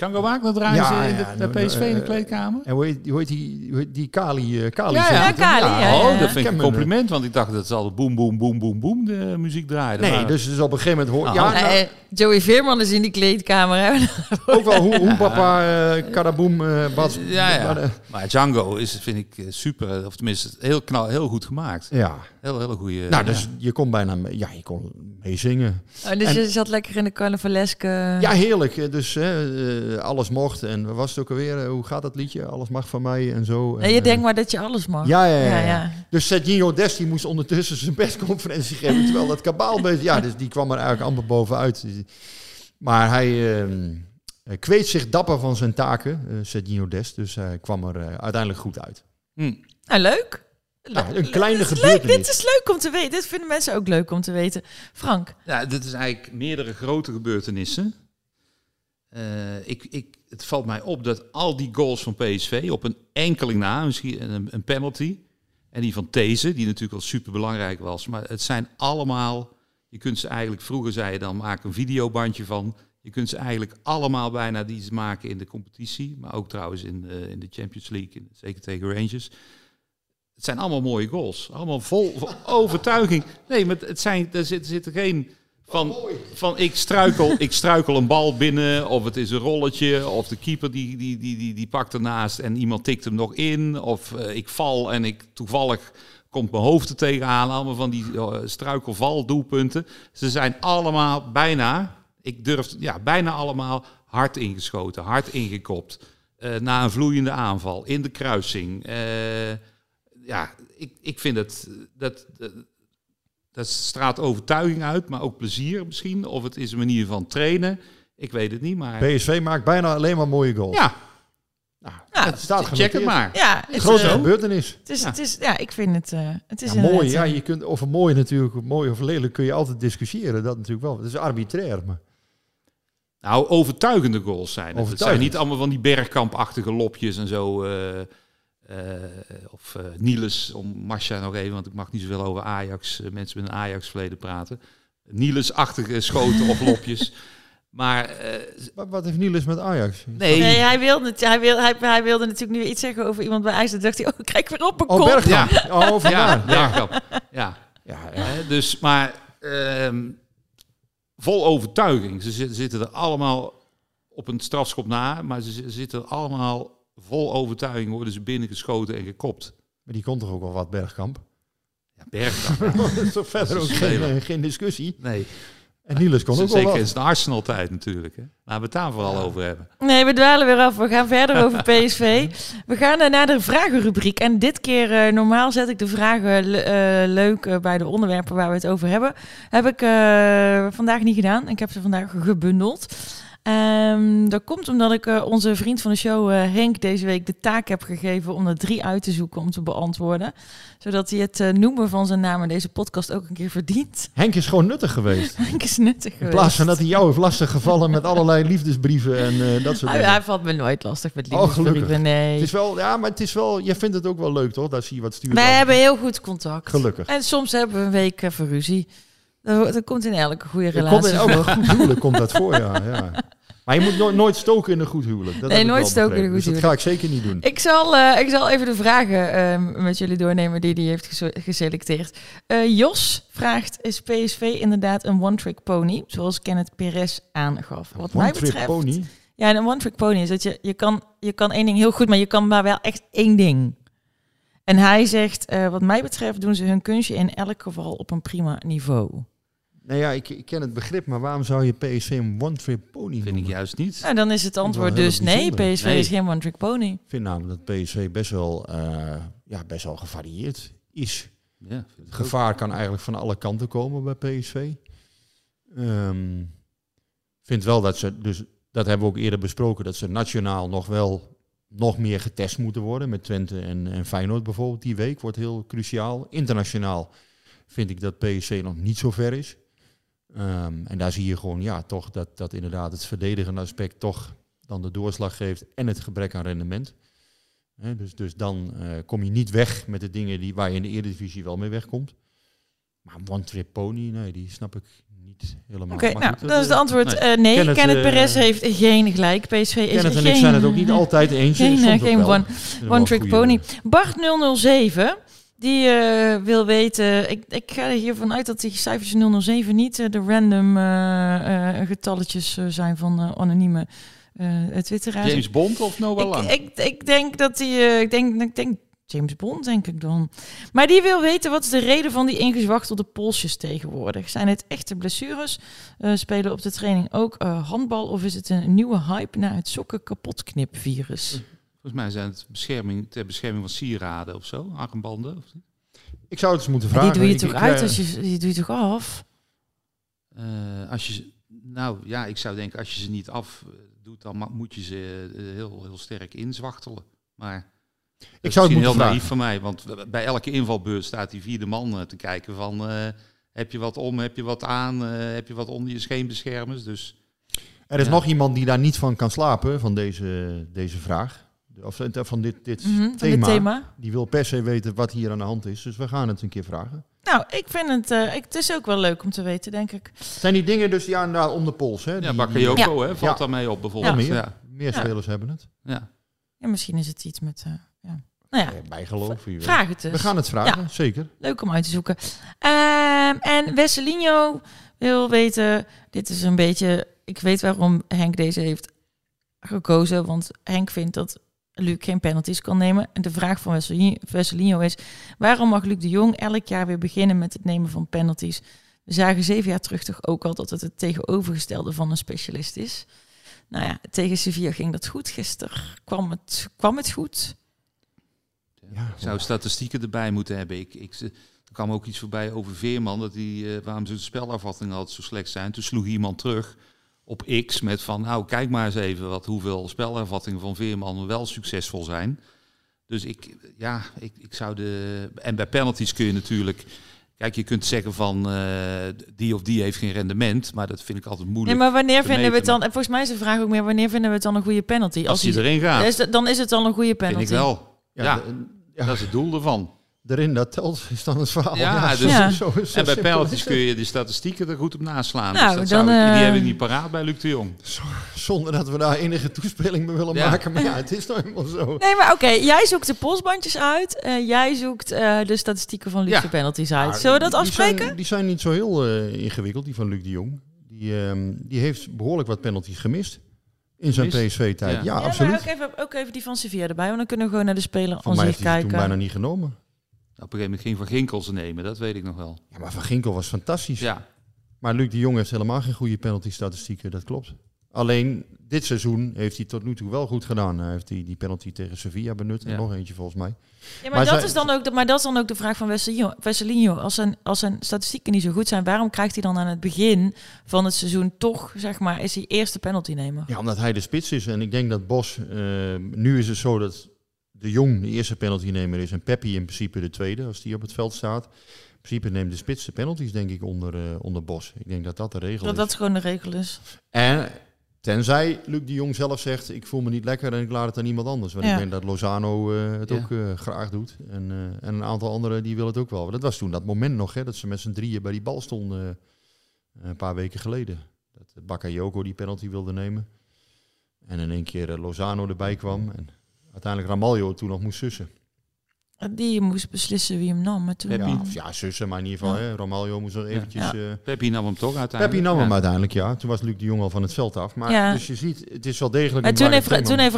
eh, Django Wagner draaien ze in de, PSV in de eh, kleedkamer? En hoe heet, hoe heet die, hoe heet die Kali? eh, Kali Ja, zegt ja. het, hè? Kali, ja, ja. Oh, dat vind ik een compliment, want ik dacht dat ze al boem, boem, boem, boem, boem de muziek draaiden. Nee, Maar- dus, dus op een gegeven moment hoor ja, nou, Eh, Joey Veerman is in die kleedkamer. Hè? ook wel hoe, hoe papa eh Karaboom eh Bas. ja, ja. maar, eh, Maar Django is, vind ik, eh, super, of tenminste heel, knal, heel goed gemaakt. ja. Heel, hele goede. Nou, dus je kon bijna, mee- ja, je kon meezingen. Oh, dus En- je zat lekker in de carnavaleske... Ja, heerlijk. Eh, Dus eh, eh, alles mocht. En wat was het ook alweer? Eh, Hoe gaat dat liedje? Alles mag van mij en zo. Nee, En, je eh, denkt maar dat je alles mag. Ja, ja, ja. Ja, ja. Dus Sergio Desti moest ondertussen zijn persconferentie geven, terwijl dat kabaal bezig... Ja, dus die kwam er eigenlijk amper bovenuit. Maar hij eh, kweet zich dapper van zijn taken, eh Sergio Dest. Dus hij kwam er uiteindelijk goed uit. Hm. Nou, leuk. Nou, een kleine leuk. gebeurtenis. Dit is leuk om te weten. Dit vinden mensen ook leuk om te weten. Frank. Ja, dit is eigenlijk meerdere grote gebeurtenissen. Eh, ik, ik, het valt mij op dat al die goals van PSV op een enkeling na, misschien een, een penalty, en die van These, die natuurlijk wel super belangrijk was, maar het zijn allemaal, je kunt ze eigenlijk, vroeger zei je dan maak een videobandje van, je kunt ze eigenlijk allemaal bijna die ze maken in de competitie, maar ook trouwens in, eh, in de Champions League, zeker tegen Rangers. Het zijn allemaal mooie goals. Allemaal vol, overtuiging. Nee, maar het zijn, er zit er geen van, van ik, struikel, ik struikel een bal binnen, of het is een rolletje, of de keeper die, die, die, die, die pakt ernaast en iemand tikt hem nog in, of eh, ik val en ik toevallig komt mijn hoofd er tegenaan. Allemaal van die uh, struikelval-doelpunten. Ze zijn allemaal bijna, ik durf, ja, bijna allemaal hard ingeschoten, hard ingekopt. eh, na een vloeiende aanval, in de kruising. Eh, ja, ik, ik vind het, dat, dat, straalt overtuiging uit, maar ook plezier misschien. Of het is een manier van trainen. Ik weet het niet, maar... PSV maakt bijna alleen maar mooie goals. Ja, Nou, Ja, het staat check het maar. Ja, het, Grote eh, gebeurtenis. het is, Ja. het is, ja, ik vind het, eh, het is Ja, mooi, ja, eh, je kunt over mooi natuurlijk, mooi of lelijk kun je altijd discussiëren. Dat natuurlijk wel. Het is arbitrair, maar Nou, overtuigende goals zijn het. Het zijn Overtuigend. niet allemaal van die bergkampachtige lopjes en zo. eh, of eh Niels, om Masha nog even, want ik mag niet zoveel over Ajax, eh, mensen met een Ajax-verleden praten. Niels-achtige schoten of lopjes. Maar eh, wat, wat heeft Niels met Ajax? nee, Nee, hij wilde, het- hij, wil, hij, hij wilde natuurlijk nu iets zeggen over iemand bij IJs. Dan dacht hij, oh, krijg weer op een Oh, kop. Ja. Oh, ja. Ja. Ja. Ja, ja. Hè, dus, maar ehm, vol overtuiging. Ze zitten, er allemaal op een strafschop na, maar ze zi- zitten allemaal vol overtuiging, worden ze binnengeschoten en gekopt. Maar die komt toch ook wel wat, Bergkamp? Ja, bergkamp. dat is toch verder ook is geen, discussie. Nee, En Niels kon ook wel zeker in zijn Arsenal-tijd natuurlijk. Hè. Laten we het daar vooral over hebben. Nee, we dwalen weer af. We gaan verder over PSV. We gaan eh, naar de vragenrubriek. En dit keer, eh, normaal zet ik de vragen le- eh, leuk bij de onderwerpen waar we het over hebben. Heb ik eh, vandaag niet gedaan. Ik heb ze vandaag gebundeld. Ehm, dat komt omdat ik uh, onze vriend van de show, uh, Henk, deze week de taak heb gegeven om er drie uit te zoeken om te beantwoorden. Zodat hij het uh, noemen van zijn naam in deze podcast ook een keer verdient. Henk is gewoon nuttig geweest. Henk is nuttig in geweest. plaats van dat hij jou heeft lastig gevallen met allerlei liefdesbrieven en dat soort hij, dingen. Hij valt me nooit lastig met liefdesbrieven, oh, nee. Het is wel, ja, maar het is wel, je vindt het ook wel leuk toch, dat zie je wat stuurt. Wij hebben heel goed contact. Gelukkig. En soms hebben we een week voor ruzie. Dat, dat komt in elke goede relatie komt in elke goed huwelijk komt dat voor, ja. ja. Maar je moet no nooit stoken in een goed huwelijk. Dat nee, nooit stoken in een goed dus huwelijk. dat ga ik zeker niet doen. Ik zal, uh, ik zal even de vragen uh, met jullie doornemen die hij heeft geselecteerd. Uh, Jos vraagt, is PSV inderdaad een one-trick pony? Zoals Kenneth Perez aangaf. Wat mij betreft... pony? Ja, een one-trick pony is dat je, je, kan, je kan één ding heel goed, maar je kan maar wel echt één ding. En hij zegt, wat mij betreft doen ze hun kunstje in elk geval op een prima niveau. Nou ja, ik, ik, ken het begrip, maar waarom zou je PSV een one-trick pony Vind noemen? ik juist niet. Nou, dan is het antwoord dus nee, PSV nee. is geen one-trick pony. Ik vind namelijk dat PSV best wel, uh, ja, best wel gevarieerd is. Ja, het gevaar kan eigenlijk van alle kanten komen bij PSV. Um, vind wel dat ze, dus dat hebben we ook eerder besproken, dat ze nationaal nog wel nog meer getest moeten worden. Met Twente en, en Feyenoord bijvoorbeeld die week wordt heel cruciaal. Internationaal vind ik dat PSV nog niet zo ver is. Um, en daar zie je gewoon, ja, toch dat, dat inderdaad het verdedigende aspect toch dan de doorslag geeft en het gebrek aan rendement. Dus, dus dan uh, kom je niet weg met de dingen die, waar je in de Eredivisie wel mee wegkomt. Maar One Trip Pony, nee, die snap ik niet helemaal. Oké, okay, nou, goed, dat is het antwoord. Nee, uh, nee. Kenneth, Kenneth uh, Perez heeft geen gelijk. PSV is Kenneth en geen, ik zijn het ook niet altijd eens. Geen, geen one, one Trick Pony. Bart 007... Die uh, wil weten, ik, ik ga er hiervan uit dat die cijfers 007 niet uh, de random uh, getalletjes zijn van anonieme twitteraars. James Bond of Noah Lang? Ik, ik, ik denk dat die, ik denk, ik denk James Bond denk ik dan. Maar die wil weten wat is de reden van die ingezwachtelde polsjes tegenwoordig. Zijn het echte blessures? spelen op de training ook handbal of is het een nieuwe hype na het sokken kapotknip virus? Volgens mij zijn het bescherming, ter bescherming van sieraden of zo, armbanden. Of ik zou het eens moeten vragen. Maar die doe je toch ik, uit als je die doe je toch af? Uh, als je, nou ja, ik zou denken als je ze niet af doet, dan moet je ze heel, heel sterk inzwachtelen. Maar ik zou het heel vragen. naïef van mij, want bij elke invalbeurt staat die vierde man uh, te kijken van uh, heb je wat om, heb je wat aan, heb je wat onder je scheenbeschermers. Dus er is ja. nog iemand die daar niet van kan slapen van deze, deze vraag. Of van dit, dit, mm -hmm, thema. dit thema. Die wil per se weten wat hier aan de hand is. Dus we gaan het een keer vragen. Nou, ik vind het, uh, ik, het is ook wel leuk om te weten, denk ik. Zijn die dingen dus ja, nou, om de pols, hè? Ja, Bakayoko, ja. hè, valt ja. daarmee op bijvoorbeeld. Meer, ja. meer spelers hebben het. Ja. ja, misschien is het iets met... Uh. Nou ja, bijgeloof. V vraag het dus. We gaan het vragen, zeker. Leuk om uit te zoeken. Uh, en Wesselinho wil weten, dit is een beetje... Ik weet waarom Henk deze heeft gekozen, want Henk vindt dat Luc geen penalties kan nemen. En de vraag van Vesselino is: waarom mag Luc de Jong elk jaar weer beginnen met het nemen van penalties? We zagen zeven jaar terug toch ook al dat het het tegenovergestelde van een specialist is. Nou ja, tegen Sevilla ging dat goed. Gisteren kwam het, kwam het goed. Ja, ik zou statistieken erbij moeten hebben. Ik, ik, er kwam ook iets voorbij over Veerman, dat die, uh, waarom zijn spelervattingen altijd zo slecht zijn. Toen sloeg iemand terug op X met van, nou kijk maar eens even wat hoeveel spelervattingen van Veerman wel succesvol zijn. Dus ik, ja, ik, ik zou de... En bij penalties kun je natuurlijk... Kijk, je kunt zeggen van uh, die of die heeft geen rendement, maar dat vind ik altijd moeilijk. Nee, maar wanneer vinden we het dan? En volgens mij is de vraag ook meer wanneer vinden we het dan een goede penalty? Als, Als die erin gaat, is, dan is het dan een goede penalty. Vind ik wel. Ja, ja, de, ja. dat is het doel ervan. Erin dat telt is dan het verhaal. Ja, ja, dus, zo, zo, zo en bij penalties kun je de statistieken er goed op naslaan. Nou, dus dan, ik, uh, die heb ik niet paraat bij Luc de Jong. Zonder dat we daar enige toespeling mee willen ja. maken. Maar ja, het is nou helemaal zo. Nee, maar oké. Okay, jij zoekt de polsbandjes uit. Uh, jij zoekt uh, de statistieken van Luc ja. de penalties uit. Zullen we dat die afspreken? Zijn, die zijn niet zo heel ingewikkeld, die van Luc de Jong. Die, um, die heeft behoorlijk wat penalties gemist. In zijn PSV-tijd. Ja. ja, absoluut. Maar ook even, ook even die van Sevilla erbij. Want dan kunnen we gewoon naar de speler Van mij kijken. toen bijna niet genomen. Op een gegeven moment ging Van Ginkel ze nemen, dat weet ik nog wel. Ja, maar Van Ginkel was fantastisch. Ja. Maar Luc de Jong heeft helemaal geen goede penalty-statistieken, dat klopt. Alleen dit seizoen heeft hij tot nu toe wel goed gedaan. Hij heeft die, die penalty tegen Sevilla benut. En Ja. nog eentje volgens mij. Ja, maar, dat zij- is dan ook de, maar dat is dan ook de vraag van Wesselinho. Wesselinho als, zijn, als zijn statistieken niet zo goed zijn, waarom krijgt hij dan aan het begin van het seizoen toch, zeg maar, is hij eerste penalty nemer? Ja, omdat hij de spits is. En ik denk dat Bos... eh, nu is het zo dat de Jong de eerste penaltynemer is. En Peppi in principe de tweede, als die op het veld staat. In principe neemt de spits de penalties, denk ik, onder, eh, onder Bos. Ik denk dat dat de regel Dat is. dat gewoon de regel is. En tenzij Luc de Jong zelf zegt, ik voel me niet lekker en ik laat het aan iemand anders. Want Ja. ik denk dat Lozano eh, het Ja. ook eh, graag doet. En, eh, en een aantal anderen die willen het ook wel. Maar dat was toen dat moment nog, hè, dat ze met z'n drieën bij die bal stonden eh, een paar weken geleden. Dat Bakayoko die penalty wilde nemen. En in één keer Lozano erbij kwam. En uiteindelijk Ramaljo toen nog moest sussen. Die moest beslissen wie hem nam. Maar toen, Ja, of ja, sussen, maar in ieder geval. Ja. Hè, moest nog eventjes... Ja. eh, Peppi nam hem toch uiteindelijk. Peppi nam hem uiteindelijk, ja. Toen was Luc de Jong al van het veld af. Maar Ja. dus je ziet, het is wel degelijk En een toen heeft, toen heeft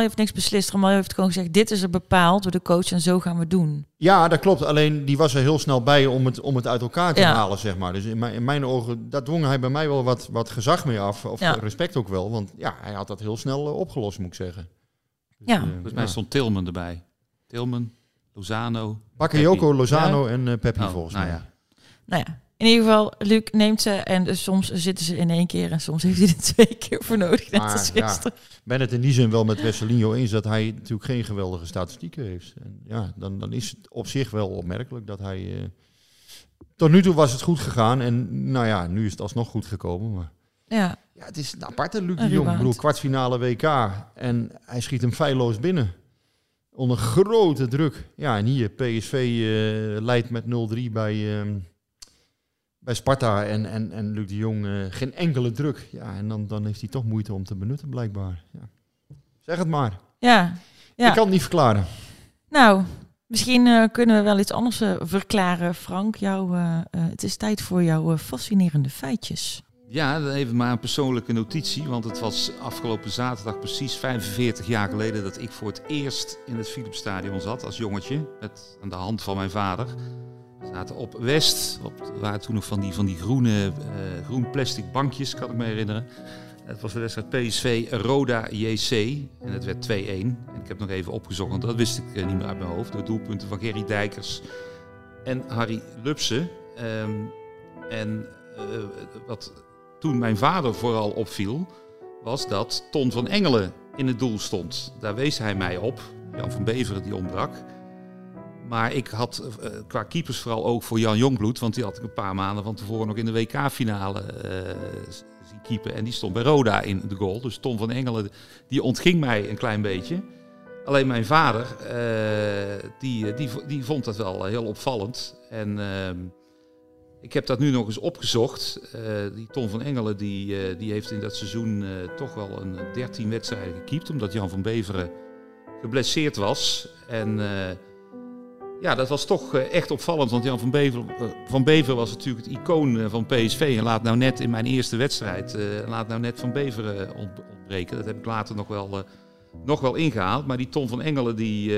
heeft niks beslist. Ramaljo heeft gewoon gezegd, dit is er bepaald door de coach en zo gaan we doen. Ja, dat klopt. Alleen die was er heel snel bij om het, om het uit elkaar te Ja. halen, zeg maar. Dus in mijn, in mijn ogen, daar dwong hij bij mij wel wat, wat gezag mee af. Of Ja. respect ook wel. Want ja, hij had dat heel snel eh, opgelost, moet ik zeggen. Dus, Ja. eh, Volgens mij stond Tilman erbij. Tilman, Lozano. Bakayoko. Lozano Ja? en eh Peppi Oh, volgens nou mij. ja. Nou ja, in ieder geval, Luc neemt ze en dus soms zitten ze in één keer en soms heeft hij er twee keer voor nodig. Net Maar, als ja, gisteren. Ben het in die zin wel met Wesselinho eens dat hij natuurlijk geen geweldige statistieken heeft. En ja, dan, dan is het op zich wel opmerkelijk dat hij... eh, tot nu toe was het goed gegaan en nou ja, nu is het alsnog goed gekomen. Maar Ja, ja, het is een aparte Luc de Jong. Ik bedoel, kwartfinale WK en hij schiet hem feilloos binnen. Onder grote druk. Ja, en hier PSV eh, leidt met 0-3 bij, ehm, bij Sparta en, en, en Luc de Jong eh, geen enkele druk. Ja, en dan, dan heeft hij toch moeite om te benutten blijkbaar. Ja. Zeg het maar. ja, ja. Ik kan het niet verklaren. Nou, misschien eh, kunnen we wel iets anders verklaren, Frank. Jouw, eh, het is tijd voor jouw fascinerende feitjes. Ja, even maar een persoonlijke notitie. Want het was afgelopen zaterdag precies 45 jaar geleden dat ik voor het eerst in het Philipsstadion zat als jongetje. Met aan de hand van mijn vader. We zaten op West. Op, waren toen nog van die, van die groene, eh, groen plastic bankjes, kan ik me herinneren. Het was de wedstrijd PSV Roda JC. En het werd 2-1. En ik heb nog even opgezocht, want dat wist ik eh, niet meer uit mijn hoofd. Door doelpunten van Gerry Dijkers en Harry Lupsen. Ehm, en eh, wat toen mijn vader vooral opviel, was dat Ton van Engelen in het doel stond. Daar wees hij mij op. Jan van Beveren die ontbrak. Maar ik had eh, qua keepers vooral ook voor Jan Jongbloed. Want die had ik een paar maanden van tevoren nog in de WK-finale eh, zien keepen. En die stond bij Roda in de goal. Dus Ton van Engelen die ontging mij een klein beetje. Alleen mijn vader, eh, die, die, die vond dat wel heel opvallend. En ehm, ik heb dat nu nog eens opgezocht. Eh, die Ton van Engelen die, eh, die heeft in dat seizoen eh, toch wel een 13 wedstrijden gekiept. Omdat Jan van Beveren geblesseerd was. En ja, dat was toch echt opvallend. Want Jan van Beveren, van Beveren was natuurlijk het icoon van PSV. En laat nou net in mijn eerste wedstrijd, laat nou net van Beveren ont- ontbreken. Dat heb ik later nog wel, nog wel ingehaald. Maar die Ton van Engelen die,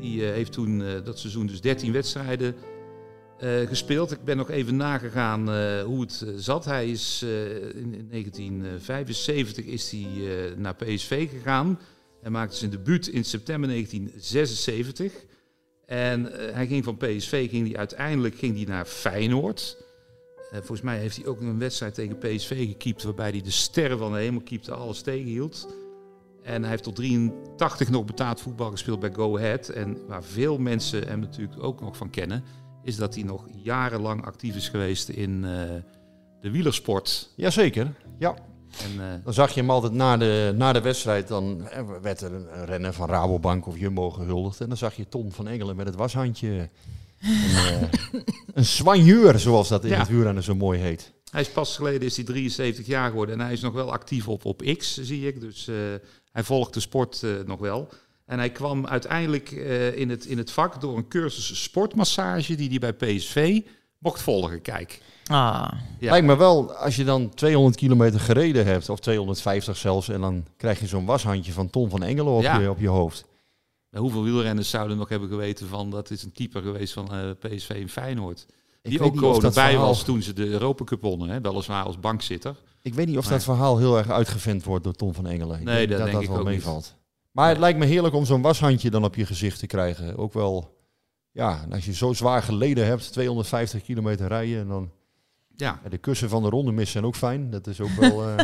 die heeft toen dat seizoen dus 13 wedstrijden eh, gespeeld. Ik ben nog even nagegaan eh, hoe het eh, zat. Hij is in, in 1975 is hij, naar PSV gegaan. Hij maakte zijn debuut in september 1976. En hij ging van PSV ging hij uiteindelijk ging hij naar Feyenoord. Volgens mij heeft hij ook een wedstrijd tegen PSV gekiept... waarbij hij de sterren van de hemel keepte, alles tegenhield. En hij heeft tot 83 nog betaald voetbal gespeeld bij Go Ahead. En waar veel mensen hem natuurlijk ook nog van kennen... is dat hij nog jarenlang actief is geweest in eh, de wielersport. Jazeker, ja. En, eh, Dan zag je hem altijd na de, na de wedstrijd, dan eh, werd er een, een renner van Rabobank of Jumbo gehuldigd. En dan zag je Ton van Engelen met het washandje. Een, eh, een soigneur, zoals dat in Ja. het wielrennen zo mooi heet. Hij is pas geleden is hij 73 jaar geworden en hij is nog wel actief op, op X, zie ik. Dus hij volgt de sport nog wel. En hij kwam uiteindelijk eh, in, het, in het vak door een cursus sportmassage die hij bij PSV mocht volgen. Kijk. Ah. Ja. Lijkt me wel, als je dan 200 kilometer gereden hebt, of 250 zelfs, en dan krijg je zo'n washandje van Ton van Engelen op, Ja. je, op je hoofd. Nou, hoeveel wielrenners zouden nog hebben geweten van dat is een keeper geweest van eh, PSV in Feyenoord. Die ook gewoon erbij was toen ze de Europa Cup wonnen. Hè? Weliswaar als bankzitter. Ik weet niet of dat verhaal heel erg uitgevend wordt door Tom van Engelen. Ik nee, denk dat, dat denk dat ik wel ook meevalt. Maar het lijkt me heerlijk om zo'n washandje dan op je gezicht te krijgen. Ook wel, ja, als je zo zwaar geleden hebt, 250 kilometer rijden en dan... Ja. De kussen van de ronde mis zijn ook fijn. Dat is ook wel uh,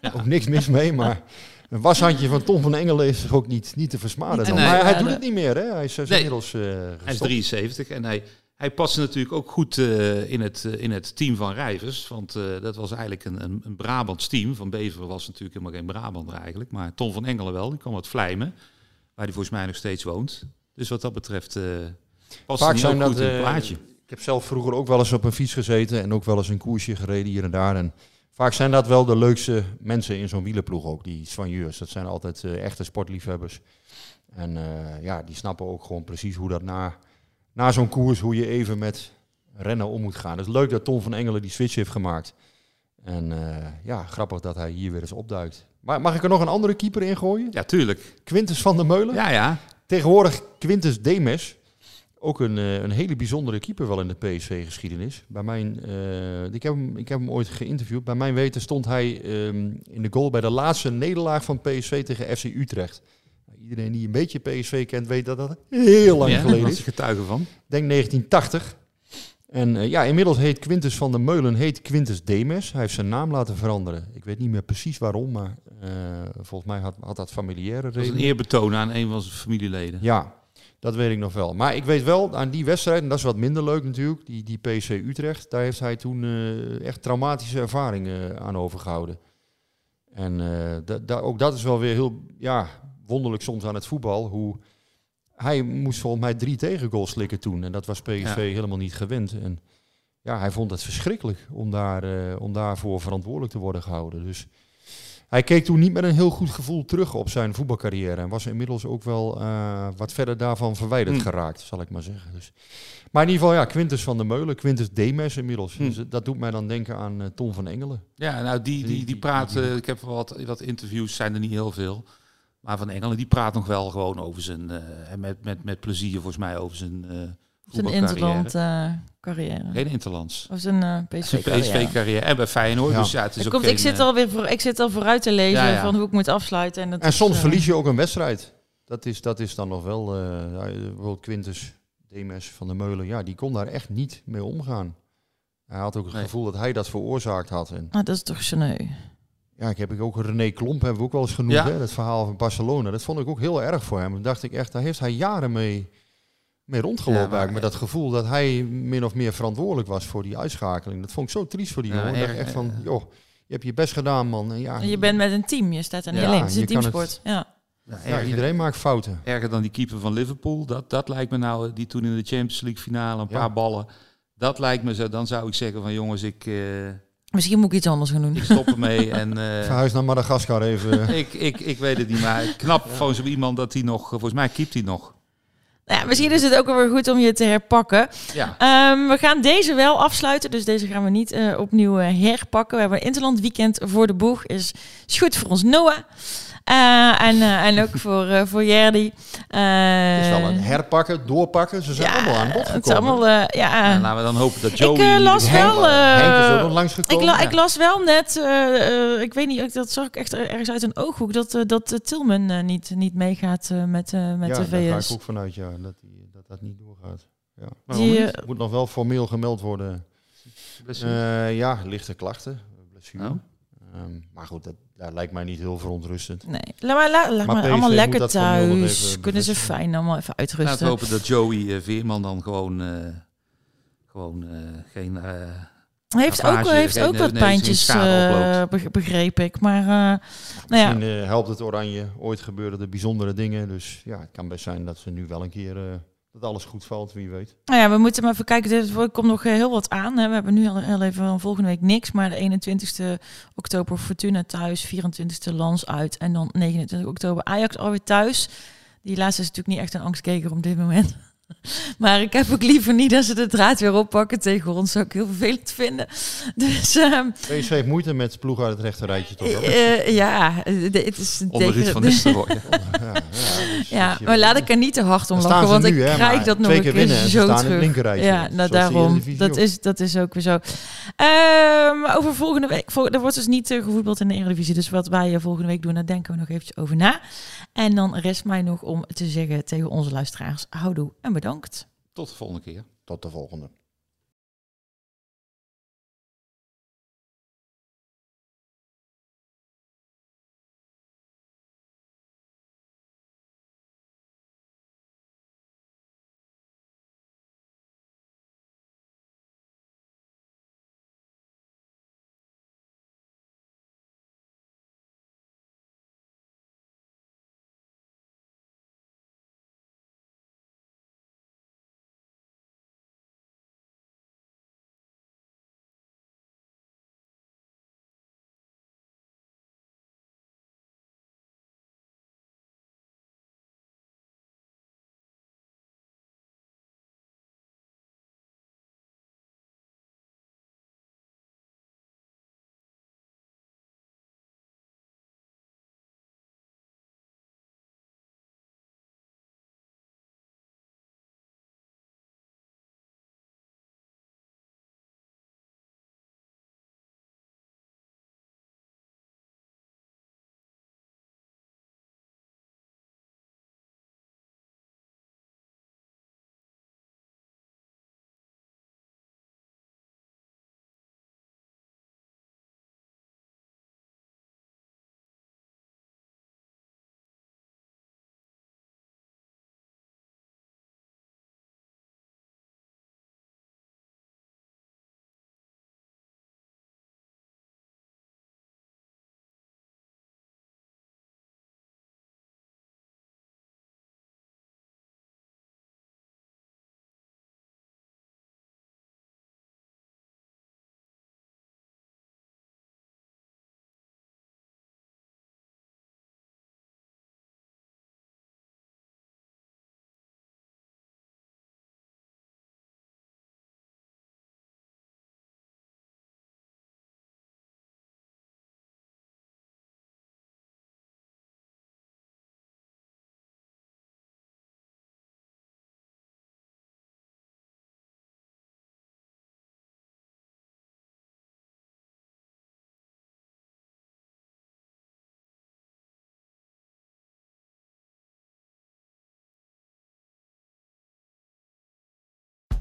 ja. ook niks mis mee. Maar een washandje van Tom van Engelen is toch ook niet, niet te versmaden. Nee, maar hij doet het niet meer, hè? Hij is, hij is Nee. inmiddels uh, Hij is 73 en hij, hij paste natuurlijk ook goed uh, in, het, uh, in het team van Rijvers. Want uh, dat was eigenlijk een, een, een Brabants team. Van Beveren was natuurlijk helemaal geen Brabander eigenlijk. Maar Tom van Engelen wel, die kwam uit Vlijmen. Waar hij volgens mij nog steeds woont. Dus wat dat betreft past Vaak hij zijn dat, goed in het eh, plaatje. Ik heb zelf vroeger ook wel eens op een fiets gezeten en ook wel eens een koersje gereden hier en daar. En vaak zijn dat wel de leukste mensen in zo'n wielerploeg ook, die soigneurs. Dat zijn altijd echte sportliefhebbers. En ja, die snappen ook gewoon precies hoe dat na, na zo'n koers, hoe je even met rennen om moet gaan. Het is leuk dat Tom van Engelen die switch heeft gemaakt. En uh, ja, grappig dat hij hier weer eens opduikt. Maar mag ik er nog een andere keeper in gooien? Ja, tuurlijk. Quintus van der Meulen. Ja, ja. Tegenwoordig Quintus Demes. Ook een, uh, een hele bijzondere keeper wel in de PSV-geschiedenis. Bij mijn, uh, ik, heb hem, ik heb hem ooit geïnterviewd. Bij mijn weten stond hij um, in de goal bij de laatste nederlaag van PSV tegen FC Utrecht. Iedereen die een beetje PSV kent weet dat dat heel lang ja, geleden is. getuige van. Ik denk 1980. En uh, ja, inmiddels heet Quintus van der Meulen heet Quintus Demes. Hij heeft zijn naam laten veranderen. Ik weet niet meer precies waarom, maar volgens mij had, had dat familiaire redenen. een eerbetoon aan een van zijn familieleden. Ja, dat weet ik nog wel. Maar ik weet wel, aan die wedstrijd, en dat is wat minder leuk natuurlijk, die, die PC Utrecht, daar heeft hij toen uh, echt traumatische ervaringen aan overgehouden. En uh, da, da, ook dat is wel weer heel ja, wonderlijk soms aan het voetbal, hoe hij moest volgens mij drie tegengoals slikken toen. En dat was PSV ja. helemaal niet gewend. En ja, hij vond het verschrikkelijk om, daar, uh, om daarvoor verantwoordelijk te worden gehouden. Dus hij keek toen niet met een heel goed gevoel terug op zijn voetbalcarrière. En was inmiddels ook wel uh, wat verder daarvan verwijderd mm. geraakt, zal ik maar zeggen. Dus. Maar in ieder geval, ja, Quintus van der Meulen, Quintus Demes inmiddels. Mm. Dus dat doet mij dan denken aan uh, Tom van Engelen. Ja, nou, die, die, die, die praat, uh, ik heb wat, wat interviews, zijn er niet heel veel. Maar van Engelen, die praat nog wel gewoon over zijn, met, met, met plezier volgens mij, over zijn zijn interland uh, carrière. Geen interlands. Of zijn uh, PSV carrière. PSV carrière en bij Feyenoord. Ja. Dus ja, het is ook komt, geen, ik, zit alweer voor, ik zit al vooruit te lezen Ja, ja. van hoe ik moet afsluiten. En, dat En is, soms eh, verlies je ook een wedstrijd. Dat is, dat is dan nog wel, uh, ja, bijvoorbeeld Quintus Demes van der Meulen, ja, die kon daar echt niet mee omgaan. Hij had ook het Nee. gevoel dat hij dat veroorzaakt had. En Ah, dat is toch sneu. Ja, ik heb ik ook René Klomp hebben we ook wel eens genoemd, Ja. hè, dat verhaal van Barcelona. Dat vond ik ook heel erg voor hem. Dan dacht ik echt, daar heeft hij jaren mee, mee rondgelopen Ja. Met dat gevoel dat hij min of meer verantwoordelijk was voor die uitschakeling. Dat vond ik zo triest voor die Ja, jongen. Ik dacht echt van, eh, joh, je hebt je best gedaan, man. En ja, je bent met een team, je staat er niet Ja, alleen. Het is een teamsport. Ja. Ja, ja, iedereen maakt fouten. Erger dan die keeper van Liverpool. Dat, dat lijkt me nou, die toen in de Champions League finale een Ja. paar ballen. Dat lijkt me zo. Dan zou ik zeggen van jongens, ik, eh, Misschien moet ik iets anders gaan doen. ik stop ermee. en eh, Verhuis naar Madagaskar even. ik, ik, ik weet het niet, maar knap van zo iemand dat hij nog, volgens mij keept hij nog. Nou ja, misschien is het ook wel weer goed om je te herpakken. Ja. Ehm, we gaan deze wel afsluiten, dus deze gaan we niet eh, opnieuw eh, herpakken. We hebben een Interland weekend voor de boeg. Is, is goed voor ons Noah. Eh, en, eh, en ook voor, eh voor Jerdy. Eh, Het is wel een herpakken, doorpakken. Ze zijn ja, allemaal aan bod Het is gekomen. allemaal, eh, ja. En laten we dan hopen dat ik Joey... in las wel... eh, Henk is ook nog langs ik, gekomen. la, ik las wel net, eh, eh, ik weet niet, dat zag ik echt ergens uit een ooghoek, dat, dat Tilman eh, niet, niet meegaat eh, met, eh, met ja, de daar ga VS. ik ook vanuit, ja, dat die, dat, dat niet doorgaat. Ja. Die, Die, moet nog wel formeel gemeld worden. Eh, ja, lichte klachten. Blessure. Oh. Ehm, maar goed, dat, dat lijkt mij niet heel verontrustend. Nee, laat maar, laat, laat Maar allemaal lekker thuis. Kunnen ze fijn allemaal even Laten we uitrusten. hopen dat Joey eh, Veerman dan gewoon, eh, gewoon eh, geen... eh, Hij heeft ook, heeft geen- ook wat nee, pijntjes, schade eh, oploopt. beg- begreep ik. Maar eh, nou ja, Misschien eh, helpt het Oranje. Ooit gebeurden er bijzondere dingen. Dus ja, het kan best zijn dat ze nu wel een keer... dat alles goed valt, wie weet. nou ja, we moeten maar even kijken. Er komt nog eh, heel wat aan. Hè. We hebben nu al heel even volgende week niks. Maar de 21ste oktober Fortuna thuis. 24ste Lans uit. En dan 29 oktober Ajax alweer thuis. Die laatste is natuurlijk niet echt een angstkeker op dit moment. Maar ik heb ook liever niet dat ze de draad weer oppakken tegen ons. Zou ik heel vervelend vinden. Dus, um, PSV heeft moeite met ploeg uit het rechterrijtje, toch? Uh, ja, het is... Onder Ruud van Nistelrooy. ja, ja, dus ja maar laat ik er niet te hard om lachen, want nu, ik krijg dat nog een keer winnen, zo terug. Ja, nou daarom. Dat is, dat is ook weer zo. Um, over volgende week. Vol, er wordt dus niet uh, gevoetbald in de Eredivisie. Dus wat wij volgende week doen, daar denken we nog eventjes over na. En dan rest mij nog om te zeggen tegen onze luisteraars, houdoe en bedankt. Tot de volgende keer. Tot de volgende.